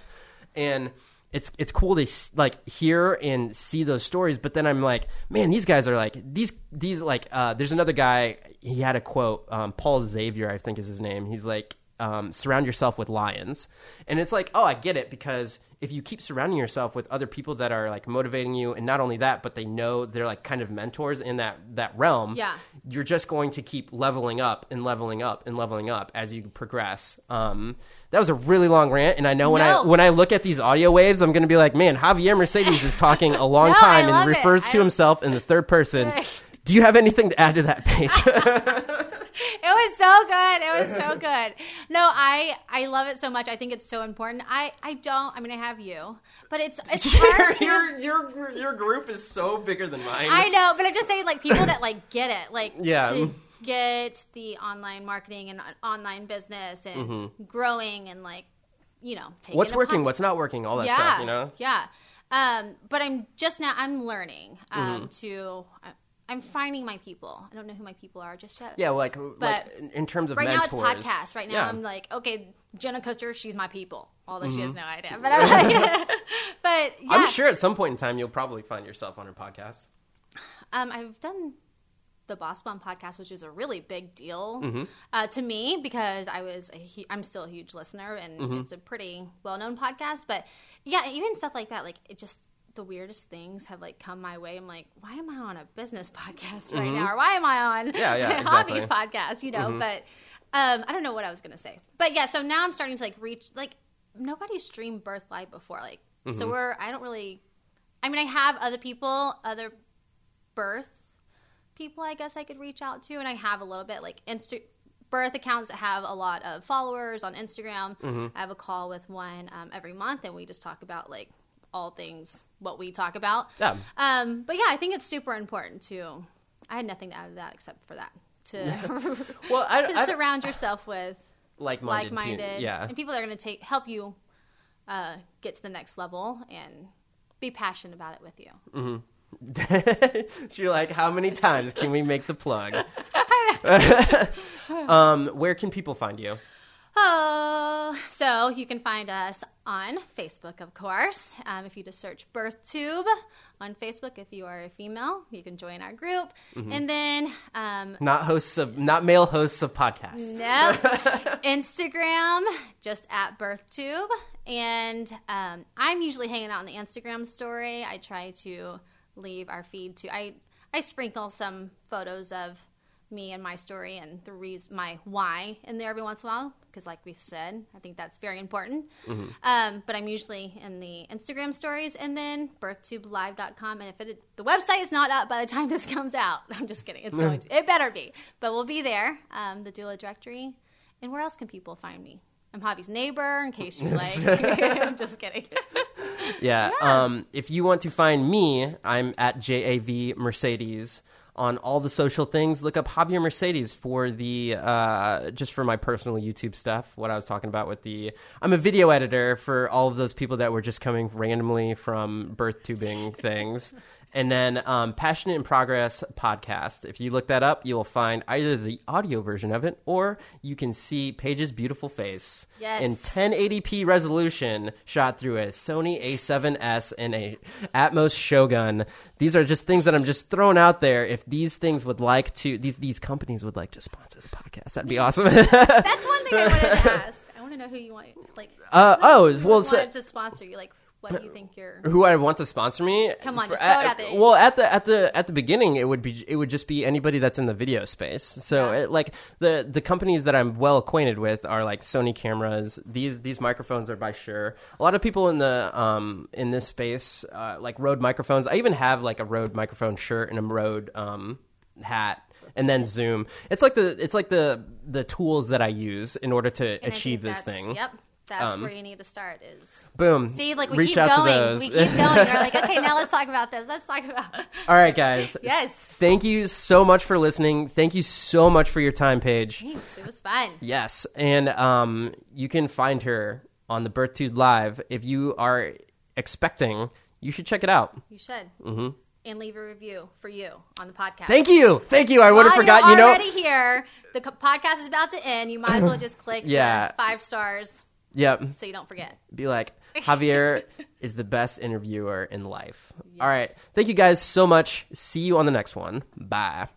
And it's it's cool to like hear and see those stories but then i'm like man these guys are like these these like uh there's another guy he had a quote um paul xavier i think is his name. He's like um surround yourself with lions. And it's like oh i get it because if you keep surrounding yourself with other people that are like motivating you and not only that but they know they're like kind of mentors in that that realm Yeah. you're just going to keep leveling up and leveling up and leveling up as you progress. Um, that was a really long rant, and I know when No. I when I look at these audio waves, I'm going to be like, man, Javier Mercedes is talking a long No, time and love it. refers to himself in the third person. Do you have anything to add to that page? It was so good. It was so good. No, I I love it so much. I think it's so important. I I don't. I mean, I have you, but it's it's hard your, your your group is so bigger than mine. I know, but I'm just saying, like people that like get it, like Yeah. get the online marketing and online business and growing and like you know taking Mm-hmm. What's working? upon- What's not working? All that yeah, stuff, you know. yeah. Um, but I'm just now. I'm learning um, Mm-hmm. to. I- I'm finding my people. I don't know who my people are just yet. Yeah, like like But in- in terms of Right mentors. now it's podcast. Right now Yeah. I'm like, okay, Jenna Kutcher, she's my people. Although she Mm-hmm. has no idea, but I'm like, but yeah, I'm sure at some point in time you'll probably find yourself on her podcast. Um, I've done the Boss Bomb podcast, which is a really big deal Mm-hmm. uh, to me because I was a hu- I'm still a huge listener and Mm-hmm. it's a pretty well known podcast. But yeah, even stuff like that, like it just the weirdest things have like come my way. I'm like, why am I on a business podcast right now, or why am I on Mm-hmm. Yeah, yeah, a exactly. Mm-hmm. hobbies podcast? You know, but um, I don't know what I was gonna say. But yeah, so now I'm starting to like reach like nobody streamed Birth Live before, like Mm-hmm. so we're I don't really. I mean, I have other people, other birth people I guess I could reach out to, and I have a little bit like Insta birth accounts that have a lot of followers on Instagram. Mm-hmm. I have a call with one um, every month, and we just talk about like all things what we talk about. Yeah. Um, but yeah, I think it's super important to. I had nothing to add to that except for that to Well, I, to I surround yourself with like-minded, like-minded, yeah. and people that are going to take help you uh, get to the next level and be passionate about it with you. You're like, how many times can we make the plug? um, where can people find you? Oh, so you can find us on Facebook, of course. Um, if you just search BirthTube on Facebook, if you are a female, you can join our group. Mm-hmm. And then, um, Not hosts of, not male hosts of podcasts. no, Instagram, just at BirthTube. And um, I'm usually hanging out on the Instagram story. I try to leave our feed to, I, I sprinkle some photos of me and my story and the reason, my why in there every once in a while because like we said i think that's very important. Um, but i'm usually in the instagram stories and then birthtubelive.com and if it the website is not up by the time this comes out i'm just kidding. It's going to it better be. But we'll be there. Um, the doula directory. And where else can people find me? I'm Javi's neighbor in case you like. I'm just kidding. Yeah. Um, if you want to find me, I'm at JAV Mercedes on all the social things. Look up Javier Mercedes for the uh, just for my personal YouTube stuff. What I was talking about with the I'm a video editor for all of those people that were just coming randomly from birth tubing things. And then um, Passionate in Progress podcast. If you look that up, you will find either the audio version of it or you can see Paige's beautiful face Yes. in 1080p resolution shot through a Sony A7S and a Atomos Shogun. These are just things that I'm just throwing out there. If these things would like to, these these companies would like to sponsor the podcast, that'd be awesome. that's one thing i wanted to ask i want to know who you want like uh, oh, well, so, to sponsor you like what do you think you're who I want to sponsor me? Come on, For- just throw it at- out there. Well, at the at the at the beginning, it would be it would just be anybody that's in the video space. So, Yeah. it, like the the companies that I'm well acquainted with are like Sony cameras. These these microphones are by Shure. A lot of people in the um in this space uh, like Rode microphones. I even have like a Rode microphone shirt and a Rode um hat. And then Zoom. It's like the it's like the the tools that I use in order to And achieve this thing. Yep, that's Um, where you need to start. Is Boom. see, like we keep going, we keep going. We're like, okay, now let's talk about this. Let's talk about All right, guys. yes. Thank you so much for listening. Thank you so much for your time, Paige. Thanks, it was fun. Yes, and um, you can find her on the BirthTube Live. If you are expecting, you should check it out. You should. Mm-hmm. And leave a review for you on the podcast. Thank you, thank you. I would have forgot. You're You know, already here. The podcast is about to end. You might as well just click Yeah. five stars yep. so you don't forget. Be like, Javier is the best interviewer in life. All right, thank you guys so much. See you on the next one. Bye.